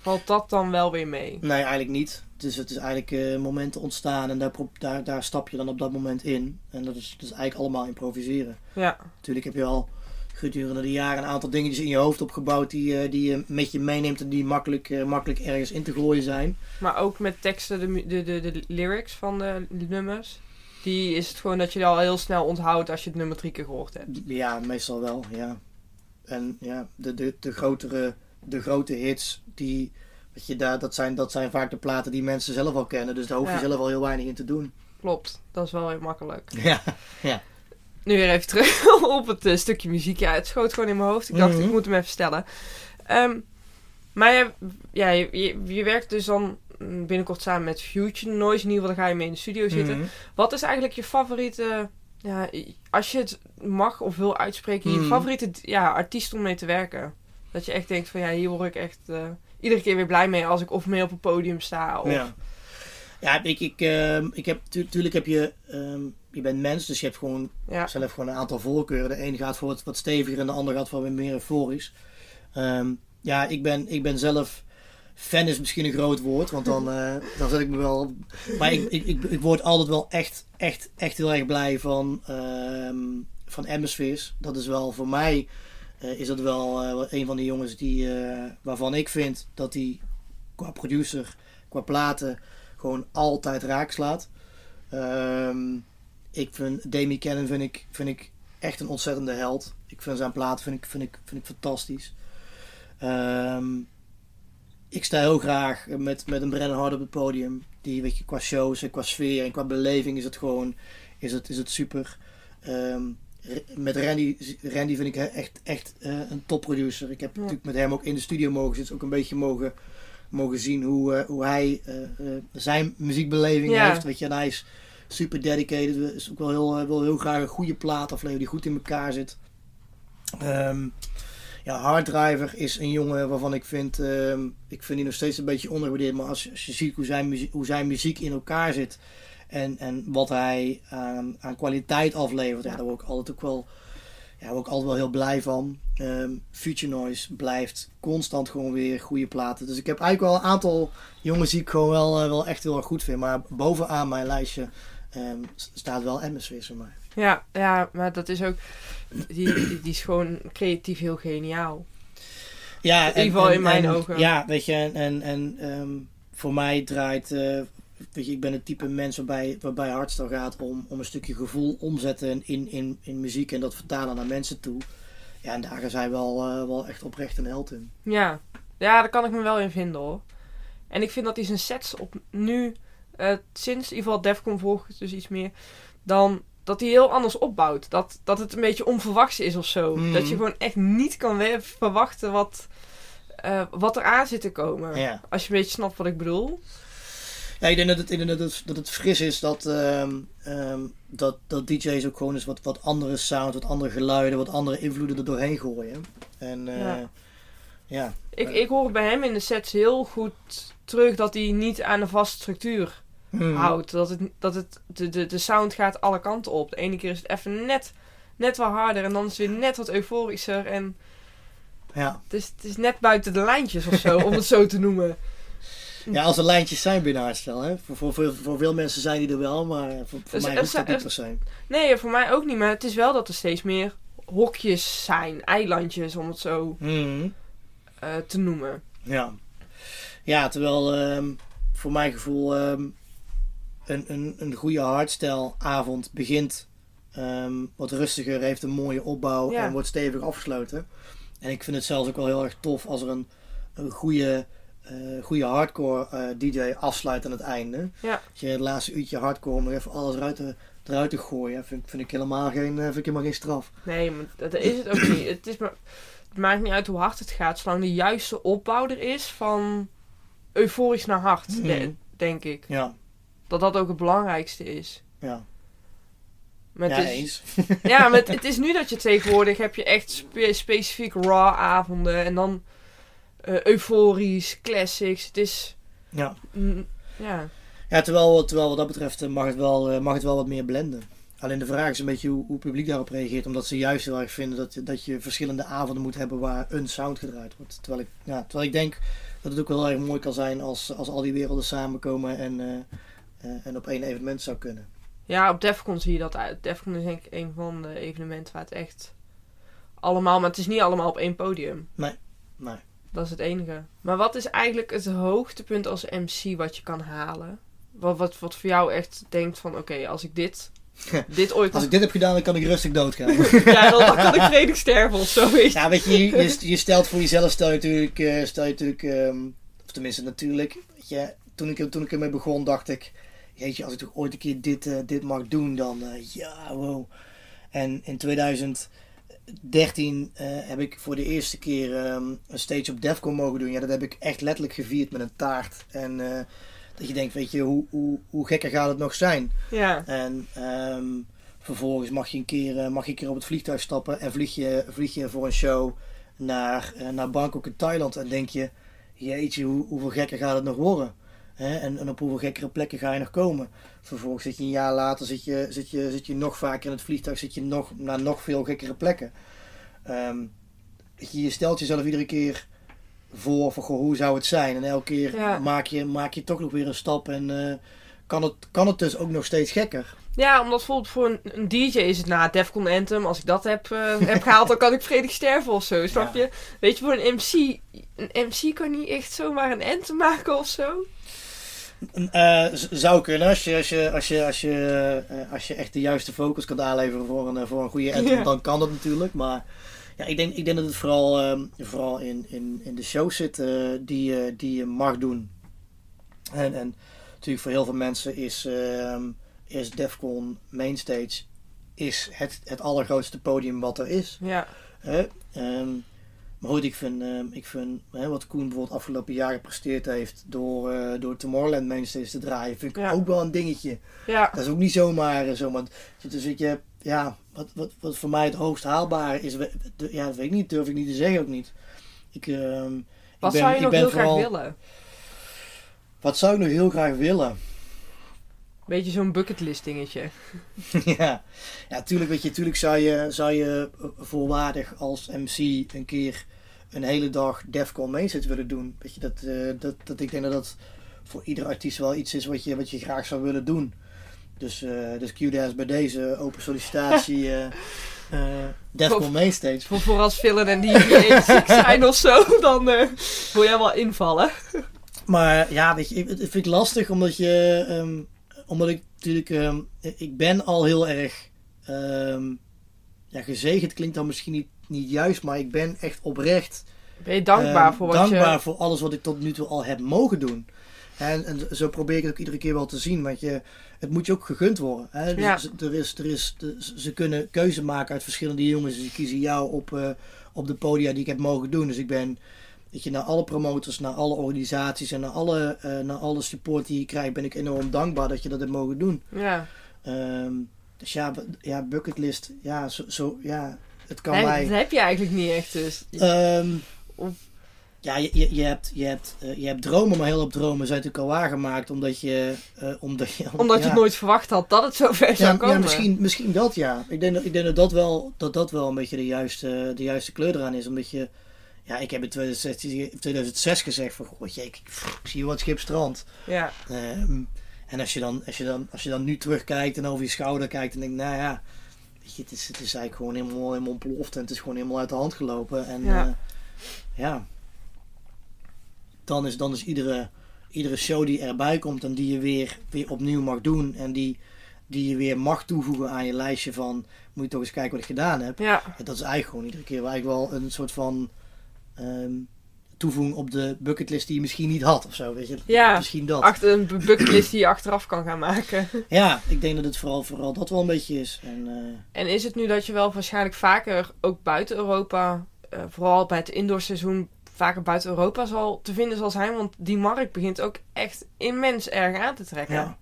valt dat dan wel weer mee?
Nee, eigenlijk niet. Dus het is eigenlijk eh, momenten ontstaan en daar, daar, daar stap je dan op dat moment in. En dat is, dat is eigenlijk allemaal improviseren.
Ja,
Natuurlijk heb je al gedurende de jaren een aantal dingetjes in je hoofd opgebouwd die, eh, die je met je meeneemt en die makkelijk, eh, makkelijk ergens in te gooien zijn.
maar ook met teksten, de, de, de, de lyrics van de nummers. Die is het gewoon dat je die al heel snel onthoudt als je het nummer drie keer gehoord hebt.
Ja, meestal wel, ja. En ja, de, de, de, grotere, de grote hits, die, weet je, daar, dat, zijn, dat zijn vaak de platen die mensen zelf al kennen. Dus daar hoef je
Ja.
zelf al heel weinig in te doen.
Klopt, dat is wel heel makkelijk.
Ja,
Nu weer even terug op het eh, stukje muziek. Ja, het schoot gewoon in mijn hoofd. Ik dacht,
Mhm.
ik moet hem even stellen. Ehm, maar je, ja, je, je, je werkt dus dan binnenkort samen met Future Noise. In ieder geval, dan ga je mee in de studio zitten.
Mhm.
Wat is eigenlijk je favoriete... Ja, als je het mag of wil uitspreken, je
Mhm.
favoriete ja, artiest om mee te werken? Dat je echt denkt van, ja, hier word ik echt eh, iedere keer weer blij mee als ik of mee op een podium sta. Of,
Ja. Ja, ik, ik, ehm, ik heb, tu- tuurlijk heb je, ehm, je bent mens, dus je hebt gewoon
ja.
zelf gewoon een aantal voorkeuren. De een gaat voor wat, wat steviger en de ander gaat voor wat meer euforisch. Ehm, ja, ik ben, ik ben zelf... Fan is misschien een groot woord, want dan, eh, dan zet ik me wel... Maar ik, ik, ik, ik word altijd wel echt, echt, echt heel erg blij van, van Atmospheres. Dat is wel voor mij... eh, is dat wel eh, een van de jongens die, eh, waarvan ik vind dat hij qua producer, qua platen, gewoon altijd raak slaat. Ehm, ik vind Demi Cannon vind ik, vind ik echt een ontzettende held. Ik vind zijn plaat vind ik, vind ik, vind ik fantastisch. Ehm, ik sta heel graag met, met een Brennan Hart op het podium. Die, weet je, qua shows en qua sfeer en qua beleving is het gewoon is het, is het super. Ehm, met Randy, Randy vind ik echt, echt eh, een topproducer. Ik heb
Ja.
natuurlijk met hem ook in de studio mogen zitten. Ook een beetje mogen, mogen zien hoe, eh, hoe hij eh, zijn muziekbeleving
Ja.
heeft. Weet je, en hij is super dedicated. Is ook wel heel, wil heel graag een goede plaat afleveren die goed in elkaar zit. Ehm, ja, Harddriver is een jongen waarvan ik vind, ehm, ik vind die nog steeds een beetje ondergewaardeerd. Maar als, als je ziet hoe zijn, muziek, hoe zijn muziek in elkaar zit en, en wat hij aan, aan kwaliteit aflevert, ja. daar word ik altijd ook wel, ja, word ik altijd wel heel blij van. Ehm, Future Noise blijft constant gewoon weer goede platen. Dus ik heb eigenlijk wel een aantal jongens die ik gewoon wel, eh, wel echt heel erg goed vind. Maar bovenaan mijn lijstje ehm, staat wel Atmosphere voor mij.
Ja, ja, maar dat is ook. Die, die, die is gewoon creatief heel geniaal.
Ja,
In ieder geval in mijn
en-
ogen.
Ja, weet je, en, en, en ehm, voor mij draait, eh, weet je, ik ben het type mens waarbij, waarbij hardstyle gaat om, om een stukje gevoel omzetten in, in, in muziek en dat vertalen naar mensen toe. Ja, en daar is hij wel, eh, wel echt oprecht een held in.
Ja. ja, daar kan ik me wel in vinden hoor. En ik vind dat hij zijn sets op nu, eh, sinds in ieder geval Defcon volg ik dus iets meer, dan dat hij heel anders opbouwt. Dat, dat het een beetje onverwachts is of zo.
Mhm.
Dat je gewoon echt niet kan verwachten wat, eh, wat er aan zit te komen.
Ja.
Als je een beetje snapt wat ik bedoel.
Ja, ik denk dat het, denk dat het, dat het fris is dat, ehm, ehm, dat, dat DJ's ook gewoon eens wat, wat andere sound, wat andere geluiden, wat andere invloeden er doorheen gooien. En eh,
ja. Ik, ik hoor bij hem in de sets heel goed terug dat hij niet aan een vaste structuur
Hmm.
houdt. Dat, het, dat het, de, de, de sound gaat alle kanten op. De ene keer is het even net, net wat harder en dan is het weer net wat euforischer. En
Ja.
het is, het is net buiten de lijntjes of zo, om het zo te noemen.
ja, als er lijntjes zijn binnen hardstyle, hè. Voor, voor, voor, voor veel mensen zijn die er wel, maar voor, voor
Dus
mij
er
hoeft dat
zijn-
niet per se.
Nee, voor mij ook niet. Maar het is wel dat er steeds meer hokjes zijn. Eilandjes, om het zo
Hmm.
eh, te noemen.
Ja. Ja, terwijl ehm, voor mijn gevoel ehm, een, een, een goede hardstyle avond begint ehm, wat rustiger, heeft een mooie opbouw
Ja.
en wordt stevig afgesloten. En ik vind het zelfs ook wel heel erg tof als er een, een goede, eh, goede hardcore eh, DJ afsluit aan het einde.
Ja.
Als je het laatste uurtje hardcore om nog even alles eruit te, eruit te gooien, vind, vind, ik helemaal geen, eh, vind ik helemaal geen straf.
Nee, maar dat is het ook niet. Het, is maar, het maakt niet uit hoe hard het gaat, zolang de juiste opbouw er is van euforisch naar hard,
Mhm.
de- denk ik.
Ja,
Dat dat ook het belangrijkste is.
ja.
Maar
ja
het is,
eens.
ja, maar het, het is nu dat je tegenwoordig heb je echt spe- specifiek raw avonden en dan eh, euforisch, classics. Het is,
ja.
mm, ja,
Ja, terwijl, terwijl wat dat betreft eh, mag het, wel, eh, mag het wel wat meer blenden. Alleen de vraag is een beetje hoe, hoe het publiek daarop reageert. Omdat ze juist heel erg vinden dat, dat je verschillende avonden moet hebben waar een sound gedraaid wordt. Terwijl ik, ja, terwijl ik denk dat het ook wel heel erg mooi kan zijn als, als al die werelden samenkomen en, en op één evenement zou kunnen.
ja, op Defcon zie je dat uit. Defcon is denk ik een van de evenementen waar het echt allemaal, maar het is niet allemaal op één podium.
Nee, nee.
Dat is het enige. Maar wat is eigenlijk het hoogtepunt als MC wat je kan halen? Wat, wat, wat voor jou echt denkt van, oké, als ik dit, dit ooit...
Als ik dit heb gedaan, dan kan ik rustig doodgaan.
ja, dan, kan ik vredig sterven of zo. Weet je.
ja, weet je, je, je stelt voor jezelf, stel je natuurlijk, eh, stel je natuurlijk ehm, of tenminste natuurlijk, weet je, toen ik, toen ik ermee begon, dacht ik, jeetje, als ik toch ooit een keer dit, eh, dit mag doen, dan eh, ja, wow. En in 2013 eh, heb ik voor de eerste keer ehm, een stage op Defcon mogen doen. Ja, dat heb ik echt letterlijk gevierd met een taart. En eh, dat je denkt, weet je, hoe, hoe, hoe gekker gaat het nog zijn?
Ja,
En ehm, vervolgens mag je, een keer, eh, mag je een keer op het vliegtuig stappen en vlieg je, vlieg je voor een show naar, naar Bangkok in Thailand. En denk je, jeetje, hoe, hoeveel gekker gaat het nog worden? Hè? En, en op hoeveel gekkere plekken ga je nog komen? Vervolgens zit je een jaar later, zit je, zit je, zit je nog vaker in het vliegtuig, zit je nog, naar nog veel gekkere plekken. Ehm, je, stelt jezelf iedere keer voor, van, goh, hoe zou het zijn? En elke keer
Ja.
maak, je, maak je toch nog weer een stap en eh, kan, het, kan het dus ook nog steeds gekker.
ja omdat bijvoorbeeld voor een, een DJ is het na Defcon Anthem, als ik dat heb, eh, heb gehaald, dan kan ik vredig sterven of zo, snap
Ja.
je? Weet je, voor een MC, een MC kan niet echt zomaar een anthem maken of zo.
Eh, z- zou kunnen als je, als, je, als, je, als, je, eh, als je echt de juiste focus kan aanleveren voor een, eh, voor een goede
Ja.
dan kan dat natuurlijk. Maar ja, ik, denk, ik denk dat het vooral, ehm, vooral in, in, in de show zit die, je- die je mag doen. En, en natuurlijk voor heel veel mensen is, ehm is Defcon Mainstage is het, het allergrootste podium wat er is.
Ja,
Hè? Maar goed, ik vind, ehm, ik vind hè, wat Koen bijvoorbeeld afgelopen jaar gepresteerd heeft door, eh, door Tomorrowland Mainstays te draaien, vind ik
Ja.
ook wel een dingetje.
Ja,
Dat is ook niet zomaar, eh, zomaar. Dus ik heb, ja, wat, wat, wat voor mij het hoogst haalbare is, ja, dat weet ik niet, durf ik niet te zeggen ook niet. Ik, ehm,
wat
ik ben,
zou je
ik
nog
ben
heel
vooral,
graag willen?
Wat zou ik nog heel graag willen?
Beetje zo'n bucketlist dingetje.
ja, ja, tuurlijk, weet je, tuurlijk zou je, zou je eh, volwaardig als MC een keer een hele dag Defcon Mainstage willen doen. Weet je, dat, eh, dat, dat ik denk dat dat voor ieder artiest wel iets is wat je, wat je graag zou willen doen. Dus, eh dus QDS bij deze open sollicitatie eh eh Defcon Mainstage.
Voor, voor als Villen en die ziek zijn of zo, dan wil jij wel invallen.
Maar ja, weet je, het vind ik lastig omdat je, ehm, omdat ik natuurlijk, ehm, ik ben al heel erg, ehm, ja, gezegend klinkt dan misschien niet, niet juist, maar ik ben echt oprecht
Ben je dankbaar
ehm,
voor wat
dankbaar
je...
voor alles wat ik tot nu toe al heb mogen doen. En, en zo probeer ik het ook iedere keer wel te zien, want je, het moet je ook gegund worden. Hè? Dus
Ja.
er is, er is, ze kunnen keuze maken uit verschillende jongens. Dus ze kiezen jou op, eh, op de podia die ik heb mogen doen. Dus ik ben weet je, naar alle promotors, naar alle organisaties en naar alle, eh, naar alle support die je krijgt, ben ik enorm dankbaar dat je dat hebt mogen doen.
Ja,
Ehm, dus ja, ja, bucketlist, ja, zo, zo, ja, het kan
Nee,
mij.
dat heb je eigenlijk niet echt dus.
Ehm,
Of-
ja, je, je, je, hebt, je, hebt, eh, je hebt dromen, maar heel op dromen zijn natuurlijk al waargemaakt. Omdat je... eh, omdat je,
Omdat je het nooit verwacht had dat het zo ver zou komen.
ja misschien, misschien dat ja. Ik denk dat ik denk dat, dat, wel, dat dat wel een beetje de juiste, de juiste kleur eraan is. Omdat je... Ja, ik heb in 2016, 2006 gezegd van... Goh, ik, zie wat schip strand.
Ja,
Ehm, en als je, dan, als, je dan, als je dan nu terugkijkt en over je schouder kijkt en denkt... Nou ja, weet je, het, is, het is eigenlijk gewoon helemaal, helemaal ontploft. En het is gewoon helemaal uit de hand gelopen. En
Ja.
ja, ja dan is, dan is iedere, iedere show die erbij komt en die je weer, weer opnieuw mag doen... En die, die je weer mag toevoegen aan je lijstje van... Moet je toch eens kijken wat ik gedaan heb.
ja,
Ja, dat is eigenlijk gewoon iedere keer eigenlijk wel een soort van... ehm, toevoeging op de bucketlist die je misschien niet had of zo. Weet je?
ja.
Misschien dat.
Achter een bucketlist die je achteraf kan gaan maken.
Ja, ik denk dat het vooral, vooral dat wel een beetje is. En, eh,
En is het nu dat je wel waarschijnlijk vaker, ook buiten Europa, eh, vooral bij het indoorseizoen, vaker buiten Europa zal te vinden zal zijn? Want die markt begint ook echt immens erg aan te trekken.
ja.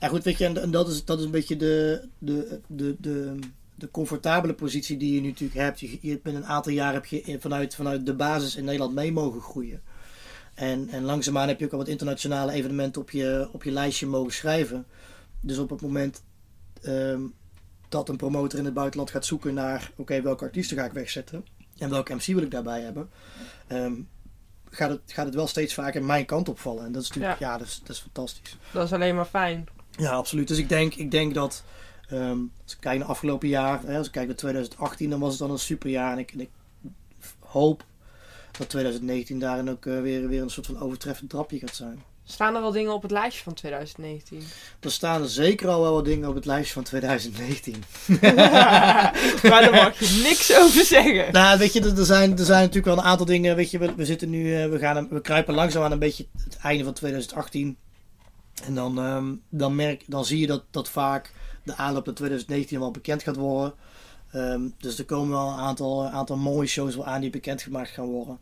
ja, goed, weet je, en, en dat, is, dat is een beetje de, de, de, de, de comfortabele positie die je nu natuurlijk hebt. Je, je bent een aantal jaar heb je vanuit, vanuit de basis in Nederland mee mogen groeien. En, en langzaamaan heb je ook al wat internationale evenementen op je, op je lijstje mogen schrijven. Dus op het moment ehm, dat een promotor in het buitenland gaat zoeken naar... oké, welke artiesten ga ik wegzetten? En welke MC wil ik daarbij hebben? ehm, gaat, het, gaat het wel steeds vaker mijn kant opvallen. En dat is natuurlijk... Ja, dat, is, dat is fantastisch.
Dat is alleen maar fijn.
Ja, absoluut. Dus ik denk, ik denk dat... ehm, als ik kijk naar afgelopen jaar... Hè, als ik kijk naar 2018, dan was het dan een superjaar. En ik, en ik hoop dat 2019 daarin ook eh, weer, weer een soort van overtreffend trapje gaat zijn.
Staan er wel dingen op het lijstje van 2019?
Er staan er zeker al wel wat dingen op het lijstje van 2019.
maar daar mag je niks over zeggen.
Nou, weet je, er er zijn, er zijn natuurlijk wel een aantal dingen. Weet je, we, we zitten nu, eh, we, gaan, we kruipen langzaam aan een beetje het einde van 2018. En dan, ehm, dan, merk, dan zie je dat, dat vaak de aanloop naar 2019 wel bekend gaat worden. Ehm, dus er komen wel een aantal, aantal mooie shows wel aan die bekendgemaakt gaan worden.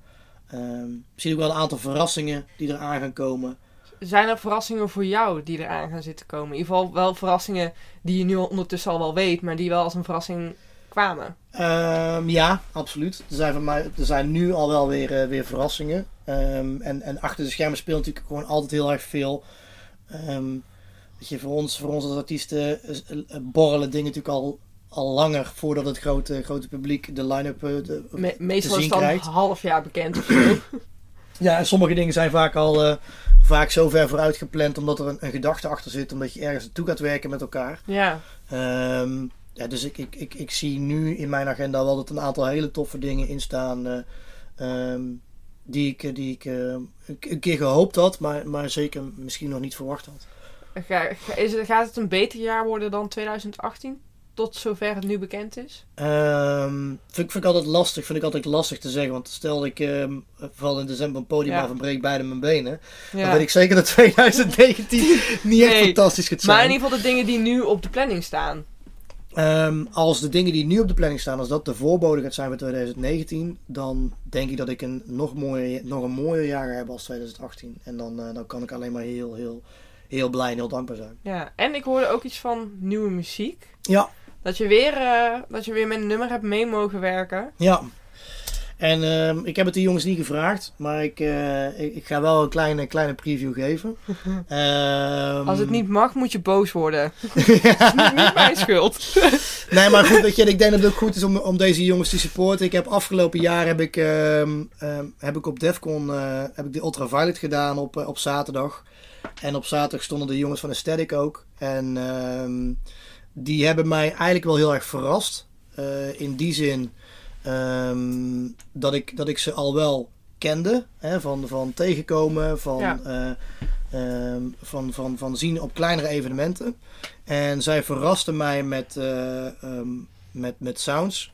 Ehm misschien ook wel een aantal verrassingen die eraan gaan komen.
Zijn er verrassingen voor jou die eraan gaan zitten komen? In ieder geval wel verrassingen die je nu ondertussen al wel weet, maar die wel als een verrassing kwamen.
Ja, absoluut. Er zijn, van mij, er zijn nu al wel weer, eh, weer verrassingen. En, en achter de schermen speelt natuurlijk gewoon altijd heel erg veel. Ehm, weet je, voor, ons, voor ons als artiesten eh, eh, borrelen dingen natuurlijk al, al langer voordat het grote, grote publiek de line-up eh, de-
Me-
te
meestal is
zien
het dan
krijgt.
een half jaar bekend of zo.
Ja, en sommige dingen zijn vaak al eh, vaak zo ver vooruit gepland omdat er een, een gedachte achter zit, omdat je ergens naartoe gaat werken met elkaar.
ja,
Ehm, ja, dus ik, ik, ik, ik zie nu in mijn agenda wel dat een aantal hele toffe dingen in staan. eh, ehm, die ik, die ik eh, een, een keer gehoopt had, maar, maar zeker misschien nog niet verwacht had.
Ga- is het, gaat het een beter jaar worden dan 2018? Tot zover het nu bekend is?
Ehm, vind, ik- vind ik altijd lastig, vind ik altijd lastig te zeggen. Want stel ik ehm val in december een podium
Ja.
af en breek beide mijn benen. Dan weet ik zeker dat 2019 niet echt fantastisch gaat zijn.
Maar in ieder geval de dingen die nu op de planning staan.
Ehm, als de dingen die nu op de planning staan, als dat de voorbode gaat zijn voor 2019, dan denk ik dat ik een nog mooier, nog een mooier jaar heb als 2018. En dan, eh, dan kan ik alleen maar heel, heel, heel blij en heel dankbaar zijn.
Ja, en ik hoorde ook iets van nieuwe muziek.
Ja,
Dat je weer, eh, dat je weer met een nummer hebt mee mogen werken.
ja. En ehm, ik heb het die jongens niet gevraagd, maar ik, eh, ik, ik ga wel een kleine, kleine preview geven. Ehm,
Als het niet mag, moet je boos worden. Dat is niet, niet mijn schuld.
Nee, maar goed, weet je, ik denk dat het ook goed is om, om deze jongens te supporten. Ik heb afgelopen jaar heb ik, ehm, heb ik op Defcon eh, heb ik de Ultraviolet gedaan op, eh, op zaterdag. En op zaterdag stonden de jongens van Aesthetic ook. En die hebben mij eigenlijk wel heel erg verrast. In die zin ehm, dat, ik, dat ik ze al wel kende. Hè, van, van tegenkomen, van,
Ja.
eh, ehm, van, van, van zien op kleinere evenementen. En zij verraste mij met, eh, ehm, met, met sounds.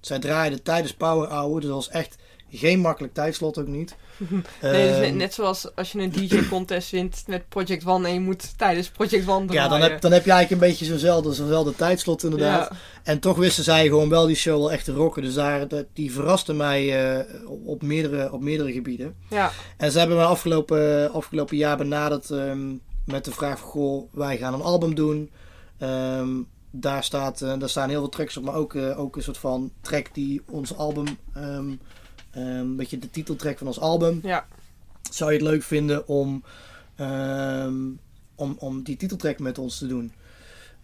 Zij draaide tijdens Power Hour, dus dat was echt geen makkelijk tijdslot ook niet.
Nee, dus net,
Ehm,
net zoals als je een DJ-contest wint met Project One en je moet tijdens Project One draaien.
ja, dan heb, dan heb je eigenlijk een beetje zo'nzelfde, zo'nzelfde tijdslot inderdaad.
Ja.
En toch wisten zij gewoon wel die show wel echt te rocken. Dus daar, die verraste mij eh, op, meerdere, op meerdere gebieden.
Ja,
En ze hebben me afgelopen, afgelopen jaar benaderd ehm, met de vraag van... Goh, wij gaan een album doen. Ehm, daar, staat, eh, daar staan heel veel tracks op, maar ook, eh, ook een soort van track die ons album... een beetje de titeltrack van ons album.
ja.
Zou je het leuk vinden om, ehm, om, om die titeltrack met ons te doen?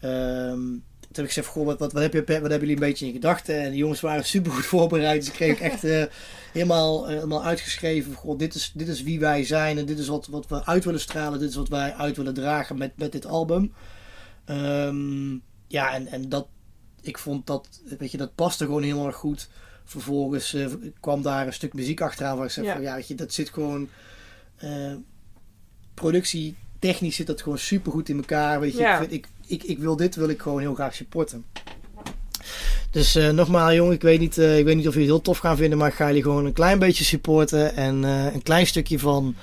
Ehm, toen heb ik gezegd, goh, wat, wat, wat, heb je, wat hebben jullie een beetje in gedachten? En de jongens waren super goed voorbereid. Dus ik kreeg echt eh, helemaal, eh, helemaal uitgeschreven. Goh, dit, is, dit is wie wij zijn en dit is wat, wat we uit willen stralen. Dit is wat wij uit willen dragen met, met dit album. Ehm, ja, en, en dat, ik vond dat, weet je, dat paste gewoon heel erg goed. Vervolgens eh, kwam daar een stuk muziek achteraan waar ik zei
Ja.
van ja, weet je, dat zit gewoon eh productie technisch zit dat gewoon super goed in elkaar. Weet je,
Ja.
ik, vind, ik, ik, ik wil dit wil ik gewoon heel graag supporten. Dus eh nogmaals, jongen, ik weet, niet, ik weet niet of jullie het heel tof gaan vinden, maar ik ga jullie gewoon een klein beetje supporten en een klein stukje van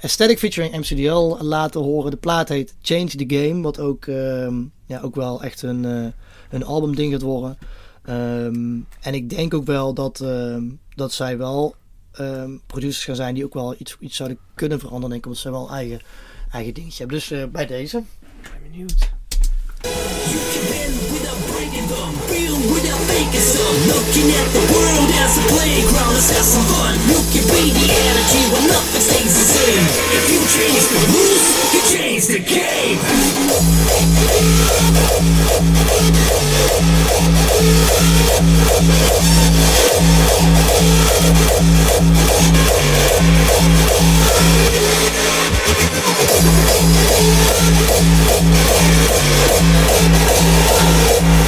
Aesthetic featuring MCDL laten horen. De plaat heet Change the Game, wat ook, ehm, ja, ook wel echt een, een albumding gaat worden. Ehm, en ik denk ook wel dat, ehm, dat zij wel ehm, producers gaan zijn die ook wel iets, iets zouden kunnen veranderen, denk ik, omdat ze wel eigen, eigen dingetje hebben. Dus eh, bij deze.
Ik ben benieuwd.
Them, feel without making some. Looking at the world as a playground, let's have some fun. You can be the energy when nothing stays the same. If you change the rules, you change the game.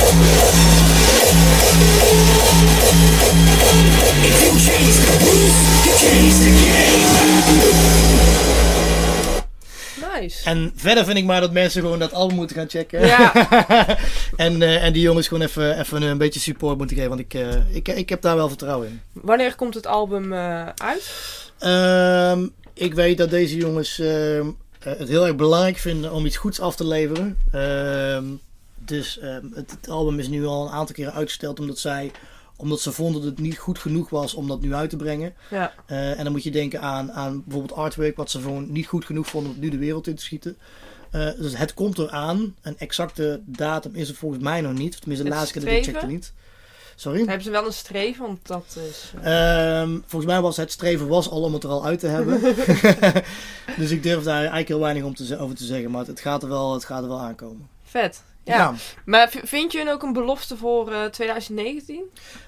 If you
En verder vind ik maar dat mensen gewoon dat album moeten gaan checken.
Ja.
en, eh, en die jongens gewoon even, even een beetje support moeten geven. Want ik, eh, ik, ik heb daar wel vertrouwen in.
Wanneer komt het album eh, uit?
Ehm, ik weet dat deze jongens ehm, eh, het heel erg belangrijk vinden om iets goeds af te leveren. Ehm, dus ehm, het, het album is nu al een aantal keren uitgesteld omdat zij omdat ze vonden dat het niet goed genoeg was om dat nu uit te brengen.
Ja.
Eh, en dan moet je denken aan, aan bijvoorbeeld artwork, wat ze gewoon niet goed genoeg vonden om nu de wereld in te schieten. Eh, dus het komt eraan. Een exacte datum is er volgens mij nog niet. Tenminste, de laatste keer dat ik checkte niet. Sorry?
Hebben ze wel een streven? Want dat is... eh,
Ehm, volgens mij was het streven was al om het er al uit te hebben. dus ik durf daar eigenlijk heel weinig om te, over te zeggen. Maar het gaat er wel, het gaat er wel aankomen.
vet. Ja. Maar vind je hun ook een belofte voor eh, 2019?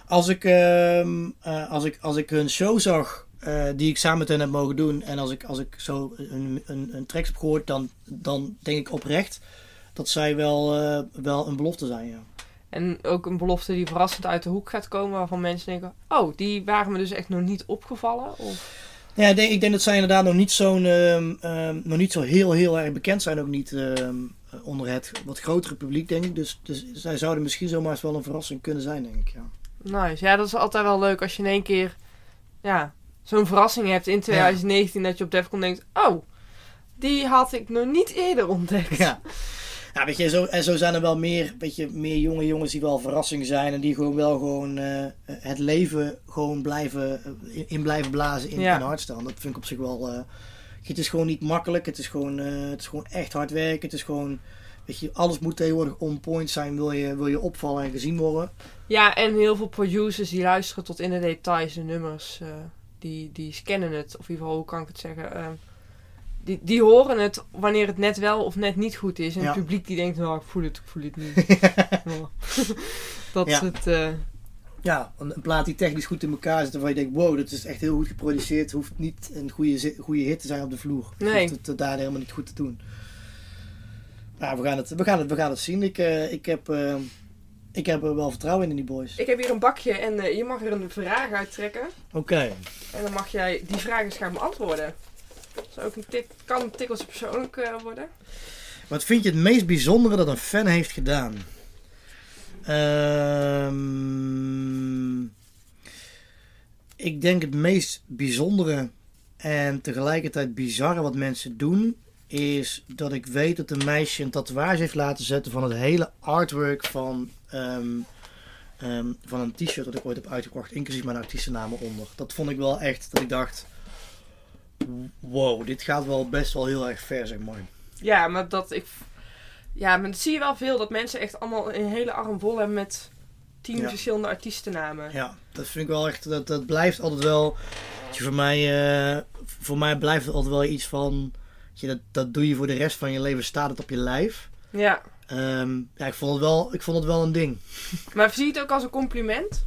Als, ik, eh, als, ik, als ik hun show zag eh, die ik samen met hen heb mogen doen. En als ik, als ik zo een, een, een tracks heb gehoord. Dan, dan denk ik oprecht dat zij wel, wel een belofte zijn. Ja.
En ook een belofte die verrassend uit de hoek gaat komen. Waarvan mensen denken, oh, die waren me dus echt nog niet opgevallen. Of...
Ja, ik denk, ik denk dat zij inderdaad nog niet, zo'n, ehm, ehm, nog niet zo heel, heel erg bekend zijn. Ook niet ehm, onder het wat grotere publiek, denk ik. Dus, dus zij zouden misschien zomaar eens wel een verrassing kunnen zijn, denk ik. Ja.
Nice. Ja, dat is altijd wel leuk als je in één keer ja, zo'n verrassing hebt in 2019. Dat je op Defcon denkt, oh, die had ik nog niet eerder ontdekt.
ja. Ja, weet je, zo, en zo zijn er wel meer, weet je, meer jonge jongens die wel verrassing zijn. En die gewoon wel gewoon eh, het leven gewoon blijven, eh, in, in blijven blazen in,
Ja.
in hardstyle. Dat vind ik op zich wel... eh, het is gewoon niet makkelijk. Het is gewoon, het is gewoon echt hard werken. Het is gewoon... Weet je, alles moet tegenwoordig on point zijn. Wil je, wil je opvallen en gezien worden.
Ja, en heel veel producers die luisteren tot in de details de nummers. die, die scannen het, of in ieder geval, hoe kan ik het zeggen? Eh, die, die horen het wanneer het net wel of net niet goed is. En
Ja.
het publiek die denkt, nou, ik voel het, ik voel het niet. Dat
Ja.
is het... eh,
Ja, een, plaat die technisch goed in elkaar zit. Waarvan je denkt, wow, dat is echt heel goed geproduceerd. Hoeft niet een goede, goede hit te zijn op de vloer.
Nee.
Hoeft het, het daar helemaal niet goed te doen. Nou, we gaan het, we gaan het, we gaan het zien. Ik, eh, ik, heb, eh, ik heb er wel vertrouwen in, in die boys.
ik heb hier een bakje en eh, je mag er een vraag uittrekken.
Oké.
En dan mag jij die vraag eens gaan beantwoorden. Is ook een tik, kan een persoonlijk eh, worden.
Wat vind je het meest bijzondere dat een fan heeft gedaan? Ehm, ik denk het meest bijzondere en tegelijkertijd bizarre wat mensen doen, is dat ik weet dat een meisje een tatoeage heeft laten zetten van het hele artwork van, ehm, ehm, van een t-shirt dat ik ooit heb uitgekocht, inclusief mijn artiestennamen onder. Dat vond ik wel echt, dat ik dacht, wow, dit gaat wel best wel heel erg ver, zeg maar.
Ja, maar dat ik. Ja, maar dat zie je wel veel dat mensen echt allemaal een hele arm vol hebben met tien
Ja.
verschillende artiestennamen.
Ja, dat vind ik wel echt. Dat, dat blijft altijd wel. je, Voor mij, eh, voor mij blijft het altijd wel iets van. je, dat, dat doe je voor de rest van je leven, staat het op je lijf.
Ja.
Ehm, ja, ik vond, het wel, ik vond het wel een ding.
Maar zie je het ook als een compliment?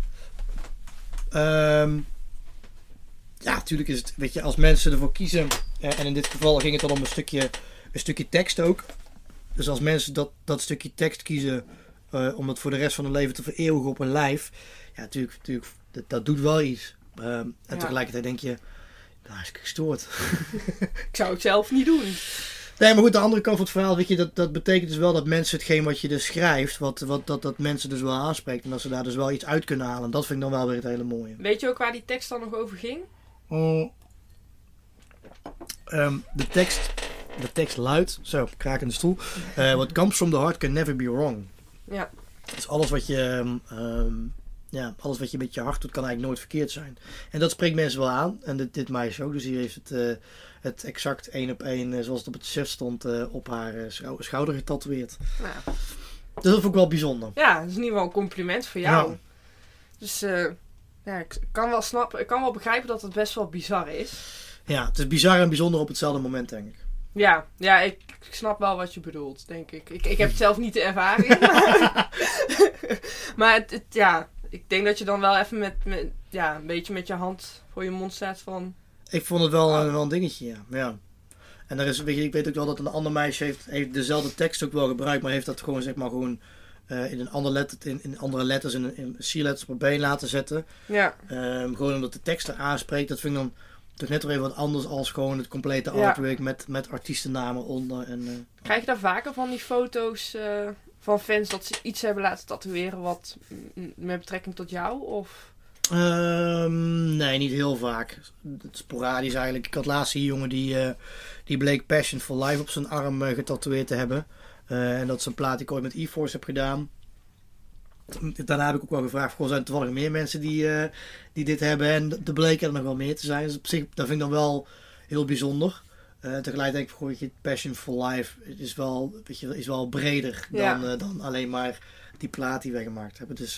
Ehm, ja, natuurlijk is het. Weet je, als mensen ervoor kiezen. eh, en in dit geval ging het dan om een stukje, een stukje tekst ook. Dus als mensen dat, dat stukje tekst kiezen. eh, om het voor de rest van hun leven te vereeuwigen op hun lijf. Ja, natuurlijk, natuurlijk dat, dat doet wel iets. Ehm, en
Ja.
tegelijkertijd denk je. Nou, is gestoord.
Ik zou het zelf niet doen.
Nee, maar goed, de andere kant van het verhaal, weet je, dat, dat betekent dus wel dat mensen hetgeen wat je dus schrijft, wat, wat, dat, dat mensen dus wel aanspreekt. En dat ze daar dus wel iets uit kunnen halen. Dat vind ik dan wel weer het hele mooie.
Weet je ook waar die tekst dan nog over ging?
Oh. Ehm, de, tekst, de tekst luidt, zo, kraak in de stoel. Eh, What comes from the heart can never be wrong.
Ja.
Dus alles wat je, ehm, ehm, ja, alles wat je met je hart doet, kan eigenlijk nooit verkeerd zijn. En dat spreekt mensen wel aan. En dit, dit meisje ook. Dus hier heeft het, eh, het exact één op één, eh, zoals het op het chef stond, op haar schou- schouder getatoeëerd.
Nou,
Dus dat vond ik wel bijzonder.
ja, dat is in ieder geval een compliment voor jou.
Ja.
Dus eh, ja, ik kan wel snappen, ik kan wel begrijpen dat het best wel bizar is.
Ja, het is bizar en bijzonder op hetzelfde moment, denk ik.
Ja, ja ik, ik snap wel wat je bedoelt, denk ik. Ik, ik heb het zelf niet de ervaring. maar het, het- ja, ik denk dat je dan wel even met, met, ja, een beetje met je hand voor je mond staat van...
Ik vond het wel, eh, wel een dingetje, ja. ja. En er is, weet je, ik weet ook wel dat een ander meisje heeft, heeft dezelfde tekst ook wel gebruikt, maar heeft dat gewoon, zeg maar, gewoon eh, in, een ander letter, in, in andere letters, in, in C-letters op een B laten zetten.
Ja,
Ehm, gewoon omdat de tekst er aanspreekt. Dat vind ik dan toch net weer even wat anders als gewoon het complete
Ja.
artwork met, met artiestennamen onder. En, eh,
krijg je daar vaker van die foto's eh, van fans dat ze iets hebben laten tatoeëren wat met betrekking tot jou? Of...
Ehm, nee, niet heel vaak. Sporadisch eigenlijk. Ik had laatst hier een jongen die, die bleek Passion for Life op zijn arm getatoeëerd te hebben. Eh, en dat is een plaat die ik ooit met E-Force heb gedaan. Daarna heb ik ook wel gevraagd, goh, zijn er toevallig meer mensen die, eh, die dit hebben? En er bleken er nog wel meer te zijn. Dus op zich, dat vind ik dan wel heel bijzonder. Eh tegelijkertijd denk ik, Passion for Life is wel, weet je, is wel breder dan,
Ja.
dan alleen maar die plaat die wij gemaakt hebben. Dus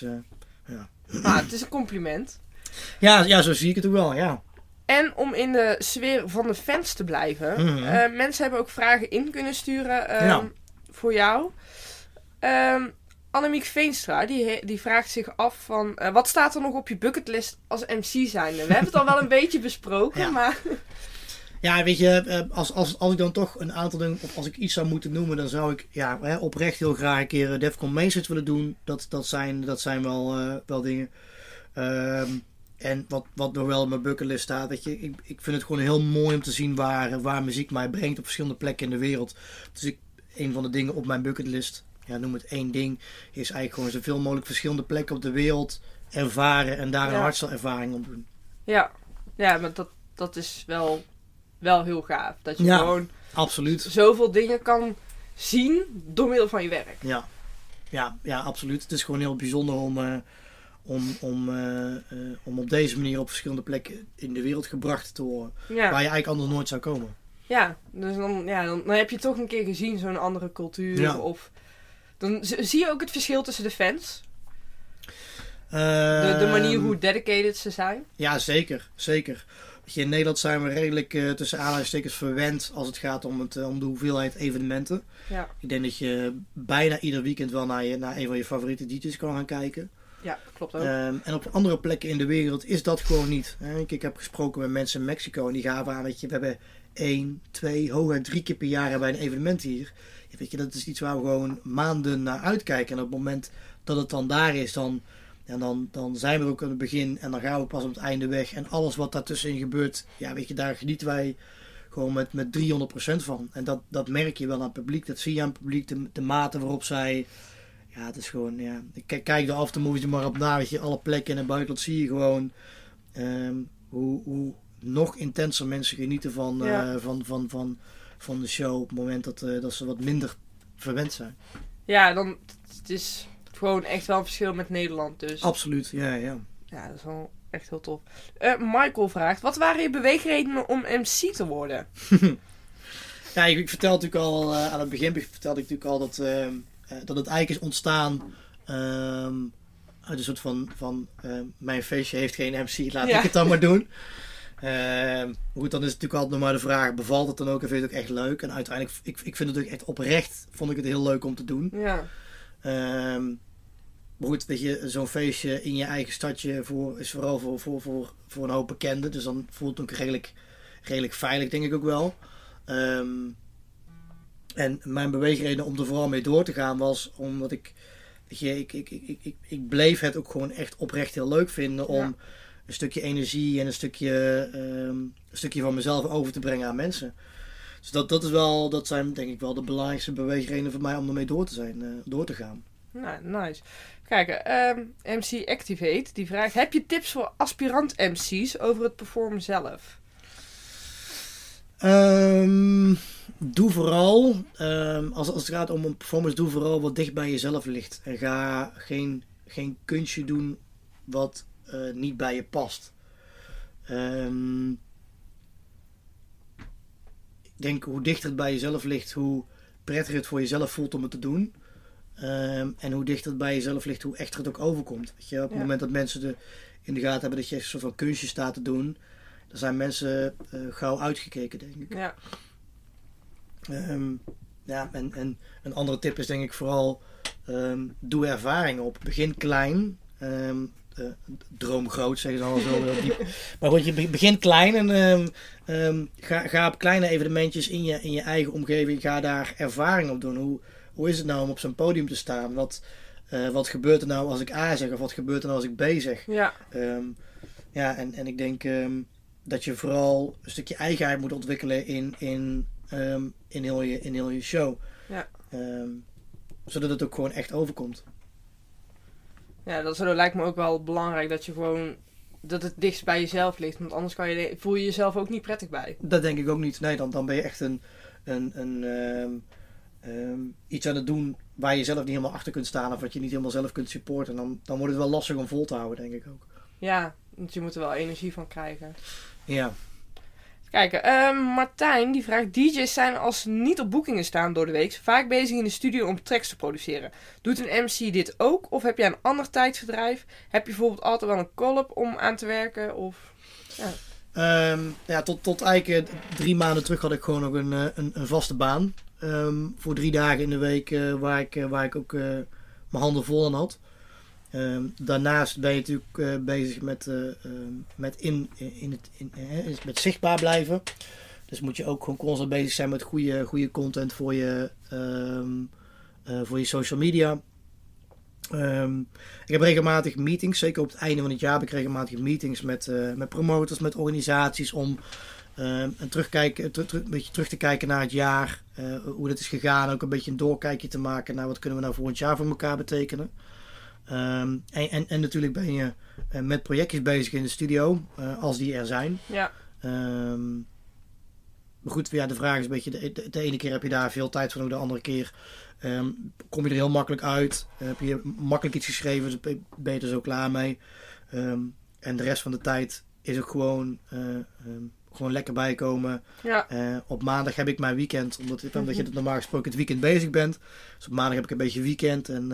ja.
Maar het is een compliment.
Ja, ja, zo zie ik het ook wel, ja.
En om in de sfeer van de fans te blijven.
Mhm.
mensen hebben ook vragen in kunnen sturen ehm,
Ja.
Voor jou. Ehm Annemiek Veenstra, die, die vraagt zich af van... eh, wat staat er nog op je bucketlist als MC zijnde? We hebben het al wel een beetje besproken,
Ja.
maar...
Ja, weet je, eh, als, als, als ik dan toch een aantal dingen, of als ik iets zou moeten noemen, dan zou ik ja, oprecht heel graag een keer eh, Defcon Mainstage willen doen. Dat, dat, zijn, dat zijn wel, wel dingen. Ehm, en wat, wat nog wel op mijn bucketlist staat, weet je, ik, ik vind het gewoon heel mooi om te zien waar, waar muziek mij brengt op verschillende plekken in de wereld. Dus ik, een van de dingen op mijn bucketlist, ja, noem het één ding, is eigenlijk gewoon zoveel mogelijk verschillende plekken op de wereld ervaren en daar een
Ja.
hardstyle ervaring op doen.
Ja, ja maar dat, dat is wel, wel heel gaaf. Dat je
Ja.
gewoon
Absoluut.
zoveel dingen kan zien door middel van je werk.
Ja. Ja, ja, absoluut. Het is gewoon heel bijzonder om, eh, om, om, eh, eh, om op deze manier op verschillende plekken in de wereld gebracht te worden.
Ja,
Waar je eigenlijk anders nooit zou komen.
Ja dus dan, ja, dan, dan heb je toch een keer gezien zo'n andere cultuur.
Ja.
Of, dan zie je ook het verschil tussen de fans. De, de manier
Ehm,
hoe dedicated ze zijn.
Ja, zeker. Zeker. Je, in Nederland zijn we redelijk eh, tussen aanhalingstekens verwend als het gaat om, het, eh, om de hoeveelheid evenementen.
Ja,
Ik denk dat je bijna ieder weekend wel naar, je, naar een van je favoriete DJ's kan gaan kijken.
ja klopt ook.
Ehm, en op andere plekken in de wereld is dat gewoon niet. hè. Ik, ik heb gesproken met mensen in Mexico en die gaven aan, weet je, we hebben één, twee, hooguit drie keer per jaar hebben wij een evenement hier. Weet je, dat is iets waar we gewoon maanden naar uitkijken. En op het moment dat het dan daar is, dan, en dan, dan zijn we ook aan het begin en dan gaan we pas op het einde weg. En alles wat daartussenin gebeurt, ja, weet je, daar genieten wij gewoon met, met 300% van. En dat, dat merk je wel aan het publiek, dat zie je aan het publiek, de, de mate waarop zij ja, het is gewoon, ja. Ik kijk, de aftermovies er maar op na, weet je, alle plekken in het buitenland zie je gewoon ehm, hoe, hoe nog intenser mensen genieten van, eh, van, van, van, van de show op het moment dat, eh, dat ze wat minder verwend zijn.
Ja, dan het is gewoon echt wel een verschil met Nederland. Dus
Absoluut, ja, ja.
ja, dat is wel echt heel tof. Eh, Michael vraagt, wat waren je beweegredenen om MC te worden?
Ja, ik, ik vertelde natuurlijk al aan het begin vertelde ik natuurlijk al dat, dat het eigenlijk is ontstaan ehm, uit een soort van, van mijn feestje heeft geen MC, laat
Ja.
ik het dan maar doen. Ehm, goed, dan is het natuurlijk altijd nog maar de vraag, bevalt het dan ook en vind je het ook echt leuk? En uiteindelijk, ik, ik vind het ook echt oprecht, vond ik het heel leuk om te doen.
Ja,
Ehm, maar goed, weet je, zo'n feestje in je eigen stadje voor, is vooral voor, voor, voor, voor een hoop bekenden. Dus dan voelt het ook redelijk, redelijk veilig, denk ik ook wel. Ehm, en mijn beweegreden om er vooral mee door te gaan was omdat ik, weet je, ik, ik, ik, ik, ik, ik bleef het ook gewoon echt oprecht heel leuk vinden om
Ja.
Een stukje energie en een stukje, ehm, een stukje van mezelf over te brengen aan mensen. Dus dat, dat, is wel, dat zijn denk ik wel de belangrijkste beweegredenen voor mij om ermee door te, zijn, eh, door te gaan.
nou, nice. Kijk, ehm, MC Activate, die vraagt, heb je tips voor aspirant MC's over het performen zelf?
Ehm, doe vooral, ehm, als, als het gaat om een performance, doe vooral wat dicht bij jezelf ligt. En ga geen, geen kunstje doen wat eh, niet bij je past. Ehm, ik denk hoe dichter het bij jezelf ligt, hoe prettiger het voor jezelf voelt om het te doen. Ehm, en hoe dichter het bij jezelf ligt, hoe echter het ook overkomt. Weet je, op het
Ja.
moment dat mensen de, in de gaten hebben dat je echt een soort van kunstje staat te doen, dan zijn mensen eh, gauw uitgekeken, denk ik.
Ja,
Ehm, ja, en, en een andere tip is denk ik vooral doe ervaring op. Begin klein. Eh, droom groot, zeggen ze al zo heel diep. Maar goed, je be- begint klein en ehm, ehm, ga, ga op kleine evenementjes in je, in je eigen omgeving. Ga daar ervaring op doen. Hoe, hoe is het nou om op zo'n podium te staan? Wat, eh, wat gebeurt er nou als ik A zeg of wat gebeurt er nou als ik B zeg?
ja,
Ehm, ja, en, en ik denk dat je vooral een stukje eigenheid moet ontwikkelen in, in, in, heel, je, in heel je show.
Ja.
Zodat het ook gewoon echt overkomt.
Ja, dat zo lijkt me ook wel belangrijk dat je gewoon, dat het dichtst bij jezelf ligt. Want anders kan je, voel je jezelf ook niet prettig bij.
Dat denk ik ook niet. Nee, dan, dan ben je echt een, een, een, ehm, ehm, iets aan het doen waar je zelf niet helemaal achter kunt staan of wat je niet helemaal zelf kunt supporten. Dan, dan wordt het wel lastig om vol te houden, denk ik ook.
Ja, want je moet er wel energie van krijgen.
Ja.
Kijk, ehm, Martijn die vraagt: DJ's zijn als ze niet op boekingen staan door de week vaak bezig in de studio om tracks te produceren. Doet een MC dit ook? Of heb jij een ander tijdsverdrijf? Heb je bijvoorbeeld altijd wel een collab om aan te werken? Of...
Ehm, ja, tot, tot eigenlijk eh, drie maanden terug had ik gewoon nog een, eh, een, een vaste baan. Ehm, voor drie dagen in de week eh, waar, ik, waar ik ook mijn handen vol aan had. Ehm, daarnaast ben je natuurlijk eh, bezig met, eh, ehm, met, in, in het, in, met zichtbaar blijven. Dus moet je ook gewoon constant bezig zijn met goede, goede content voor je, ehm, eh, voor je social media. Ik heb regelmatig meetings, zeker op het einde van het jaar heb ik regelmatig meetings met, met promotors, met organisaties om een, terugkijken, ter- ter- een beetje terug te kijken naar het jaar, hoe dat is gegaan, ook een beetje een doorkijkje te maken naar wat kunnen we nou volgend jaar voor elkaar betekenen. Ehm, en, en, en natuurlijk ben je eh, met projectjes bezig in de studio, eh, als die er zijn.
Ja,
Ehm, Maar goed, ja, de vraag is een beetje, de, de, de ene keer heb je daar veel tijd voor nodig, de andere keer ehm, kom je er heel makkelijk uit. Heb je makkelijk iets geschreven, dus ben je er zo klaar mee. En de rest van de tijd is ook gewoon, eh, gewoon lekker bijkomen.
Ja.
Op maandag heb ik mijn weekend, omdat, omdat je het normaal gesproken het weekend bezig bent. Dus op maandag heb ik een beetje weekend en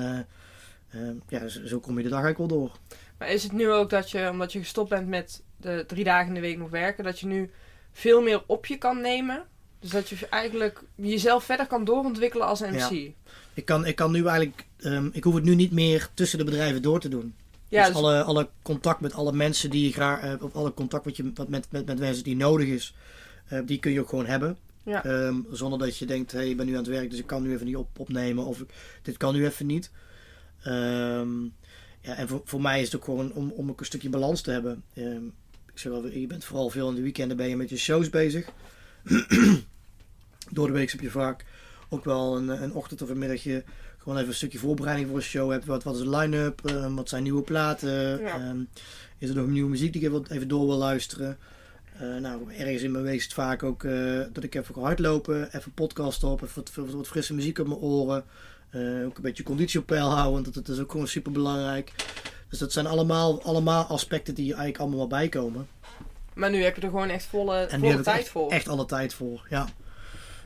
ja, zo, kom je de dag eigenlijk wel door.
Maar is het nu ook dat je, omdat je gestopt bent met de drie dagen in de week nog werken, dat je nu veel meer op je kan nemen? Dus dat je eigenlijk jezelf verder kan doorontwikkelen als MC.
Ja.
Ja,
Ik kan, ik kan nu eigenlijk, ehm, ik hoef het nu niet meer tussen de bedrijven door te doen. dus,
dus-
alle, alle contact met alle mensen die je graag, eh, of alle contact met, je, wat met, met, met mensen die nodig is, eh, die kun je ook gewoon hebben.
Ja.
Ehm, zonder dat je denkt, hé, hey, ik ben nu aan het werk, dus ik kan nu even niet op, opnemen. Of dit kan nu even niet. Ehm, ja, en voor, voor mij is het ook gewoon om, om ook een stukje balans te hebben. Ehm, ik zeg wel, je bent vooral veel in de weekenden ben je met je shows bezig. Door de week heb je vaak ook wel een, een ochtend of een middagje gewoon even een stukje voorbereiding voor een show hebt. Wat, wat is de line-up? Ehm, wat zijn nieuwe platen?
Ja.
Is er nog nieuwe muziek die ik even, even door wil luisteren? Eh, nou, ergens in mijn week is het vaak ook eh, dat ik even ga hardlopen, even podcast op, even wat, wat, wat frisse muziek op mijn oren. Eh, ook een beetje conditie op peil houden, want dat, dat is ook gewoon super belangrijk. Dus dat zijn allemaal, allemaal aspecten die eigenlijk allemaal wel bijkomen.
Maar nu heb je er gewoon echt volle,
En
volle tijd
echt,
voor.
echt alle tijd voor, ja.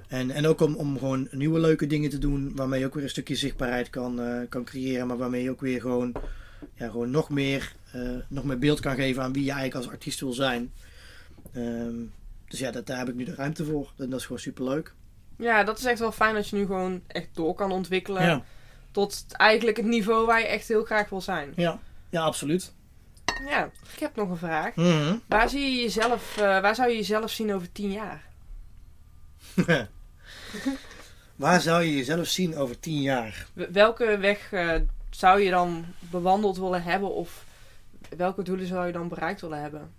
En, en ook om, om gewoon nieuwe leuke dingen te doen, waarmee je ook weer een stukje zichtbaarheid kan, eh, kan creëren, maar waarmee je ook weer gewoon, ja, gewoon nog, meer, eh, nog meer beeld kan geven aan wie je eigenlijk als artiest wil zijn. Ehm, dus ja, dat, daar heb ik nu de ruimte voor. En dat is gewoon super leuk.
Ja, dat is echt wel fijn dat je nu gewoon echt door kan ontwikkelen.
Ja,
Tot eigenlijk het niveau waar je echt heel graag wil zijn.
ja, ja, absoluut.
Ja, ik heb nog een vraag.
Mhm.
Waar, zie je jezelf, eh, waar zou je jezelf zien over tien jaar?
Waar zou je jezelf zien over tien jaar?
Welke weg eh, zou je dan bewandeld willen hebben? Of welke doelen zou je dan bereikt willen hebben?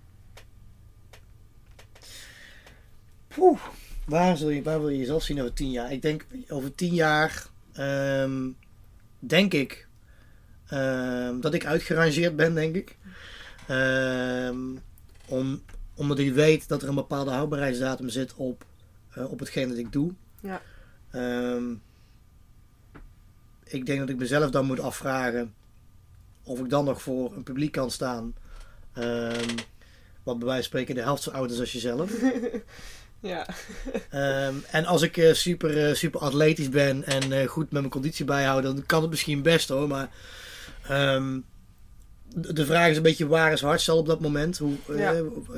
Poeh, waar, zul je, waar wil je jezelf zien over tien jaar? Ik denk over tien jaar, ehm, denk ik, ehm, dat ik uitgerangeerd ben, denk ik. Ehm, om, omdat ik weet dat er een bepaalde houdbaarheidsdatum zit op, eh, op hetgeen dat ik doe.
Ja.
Ik denk dat ik mezelf dan moet afvragen of ik dan nog voor een publiek kan staan. Wat bij wijze van spreken de helft zo oud is als jezelf.
Ja.
Ehm, en als ik eh, super, eh, super atletisch ben en eh, goed met mijn conditie bijhoud, dan kan het misschien best hoor. Maar ehm, de vraag is een beetje waar is hardstel op dat moment? Hoe,
Ja.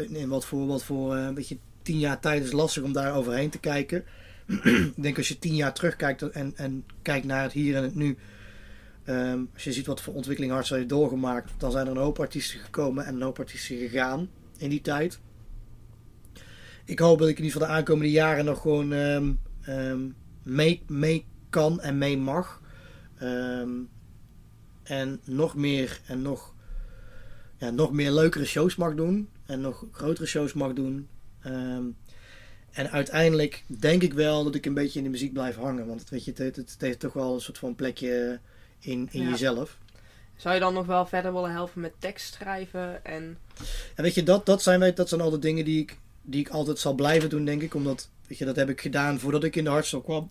in wat voor, wat voor een beetje tien jaar tijd is lastig om daar overheen te kijken. ik denk als je tien jaar terugkijkt en, en kijkt naar het hier en het nu. ehm, als je ziet wat voor ontwikkeling hardstel heeft doorgemaakt, dan zijn er een hoop artiesten gekomen en een hoop artiesten gegaan in die tijd ik hoop dat ik in ieder geval de aankomende jaren nog gewoon ehm, ehm, mee, mee kan en mee mag. Ehm, en nog meer en nog, ja, nog meer leukere shows mag doen. En nog grotere shows mag doen. En uiteindelijk denk ik wel dat ik een beetje in de muziek blijf hangen. Want weet je, het, het, het heeft toch wel een soort van plekje in, in
Ja.
jezelf.
Zou je dan nog wel verder willen helpen met tekst schrijven? En
En weet je, dat, dat, zijn, dat zijn al de dingen die ik, die ik altijd zal blijven doen, denk ik. Omdat, weet je, dat heb ik gedaan voordat ik in de hardstyle kwam.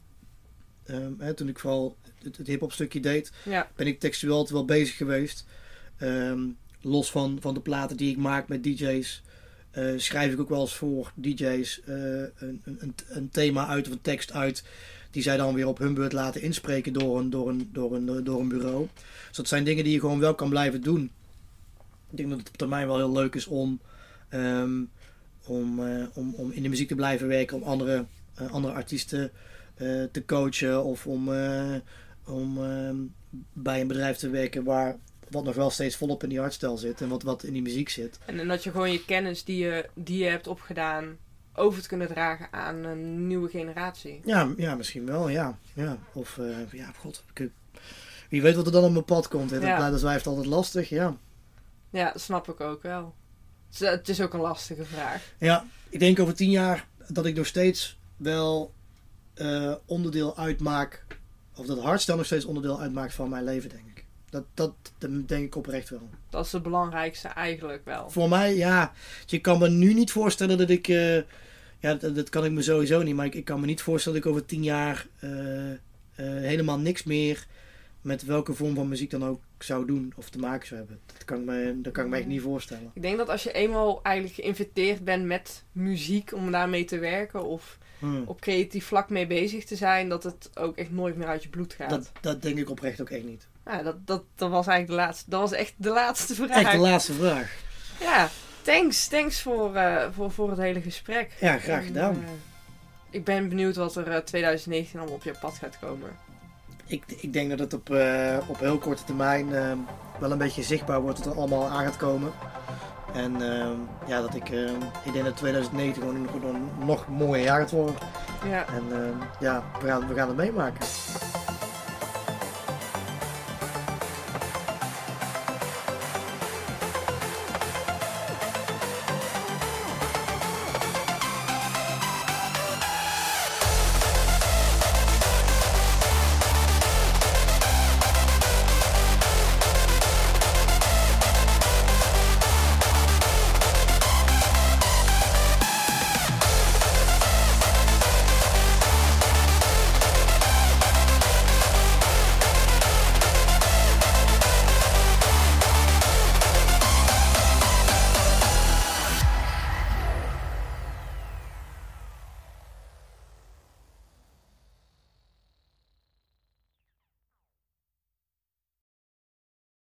Ehm, hè, toen ik vooral het, het hip-hop stukje deed,
ja,
ben ik textueel altijd wel bezig geweest. Ehm, los van, van de platen die ik maak met DJ's, eh, schrijf ik ook wel eens voor DJ's eh, een, een, een, thema uit of een tekst uit. Die zij dan weer op hun beurt laten inspreken door een, door een, door een, door een bureau. Dus dat zijn dingen die je gewoon wel kan blijven doen. Ik denk dat het op termijn wel heel leuk is om, ehm, om, eh, om, om in de muziek te blijven werken. Om andere, eh, andere artiesten eh, te coachen. Of om, om bij een bedrijf te werken waar wat nog wel steeds volop in die hardstyle zit. En wat, wat in die muziek zit.
en, en dat je gewoon je kennis die je, die je hebt opgedaan over te kunnen dragen aan een nieuwe generatie.
Ja, ja misschien wel, ja. ja. Of, ja, god. Wie weet wat er dan op mijn pad komt. Hè. Dat,
Ja.
dat blijft altijd lastig, ja.
Ja, dat snap ik ook wel. Het is, het is ook een lastige vraag.
Ja, ik denk over tien jaar dat ik nog steeds wel eh, onderdeel uitmaak, of dat hardstyle nog steeds onderdeel uitmaakt van mijn leven, denk ik. Dat, dat, dat denk ik oprecht wel.
Dat is het belangrijkste eigenlijk wel.
Voor mij, ja, je kan me nu niet voorstellen dat ik, eh, Ja, dat, dat kan ik me sowieso niet. Maar ik, ik kan me niet voorstellen dat ik over tien jaar eh, helemaal niks meer met welke vorm van muziek dan ook zou doen of te maken zou hebben. Dat kan ik me, dat kan ik me echt niet voorstellen.
Ik denk dat als je eenmaal eigenlijk geïnviteerd bent met muziek om daarmee te werken of
Hmm.
op creatief vlak mee bezig te zijn, dat het ook echt nooit meer uit je bloed gaat.
Dat, dat denk ik oprecht ook echt niet.
Ja, dat, dat, dat was eigenlijk de laatste. Dat was echt de laatste vraag.
Echt de laatste vraag.
Ja, thanks. Thanks voor, eh, voor, voor het hele gesprek.
Ja, graag
En,
gedaan.
eh, ik ben benieuwd wat er eh, 2019 allemaal op je pad gaat komen.
Ik, ik denk dat het op, eh, op heel korte termijn eh, wel een beetje zichtbaar wordt wat er allemaal aan gaat komen. En eh, ja, dat ik, eh, ik denk dat 2019 gewoon nog, nog, nog een mooie jaar gaat worden.
Ja.
En ja, we gaan, we gaan het meemaken.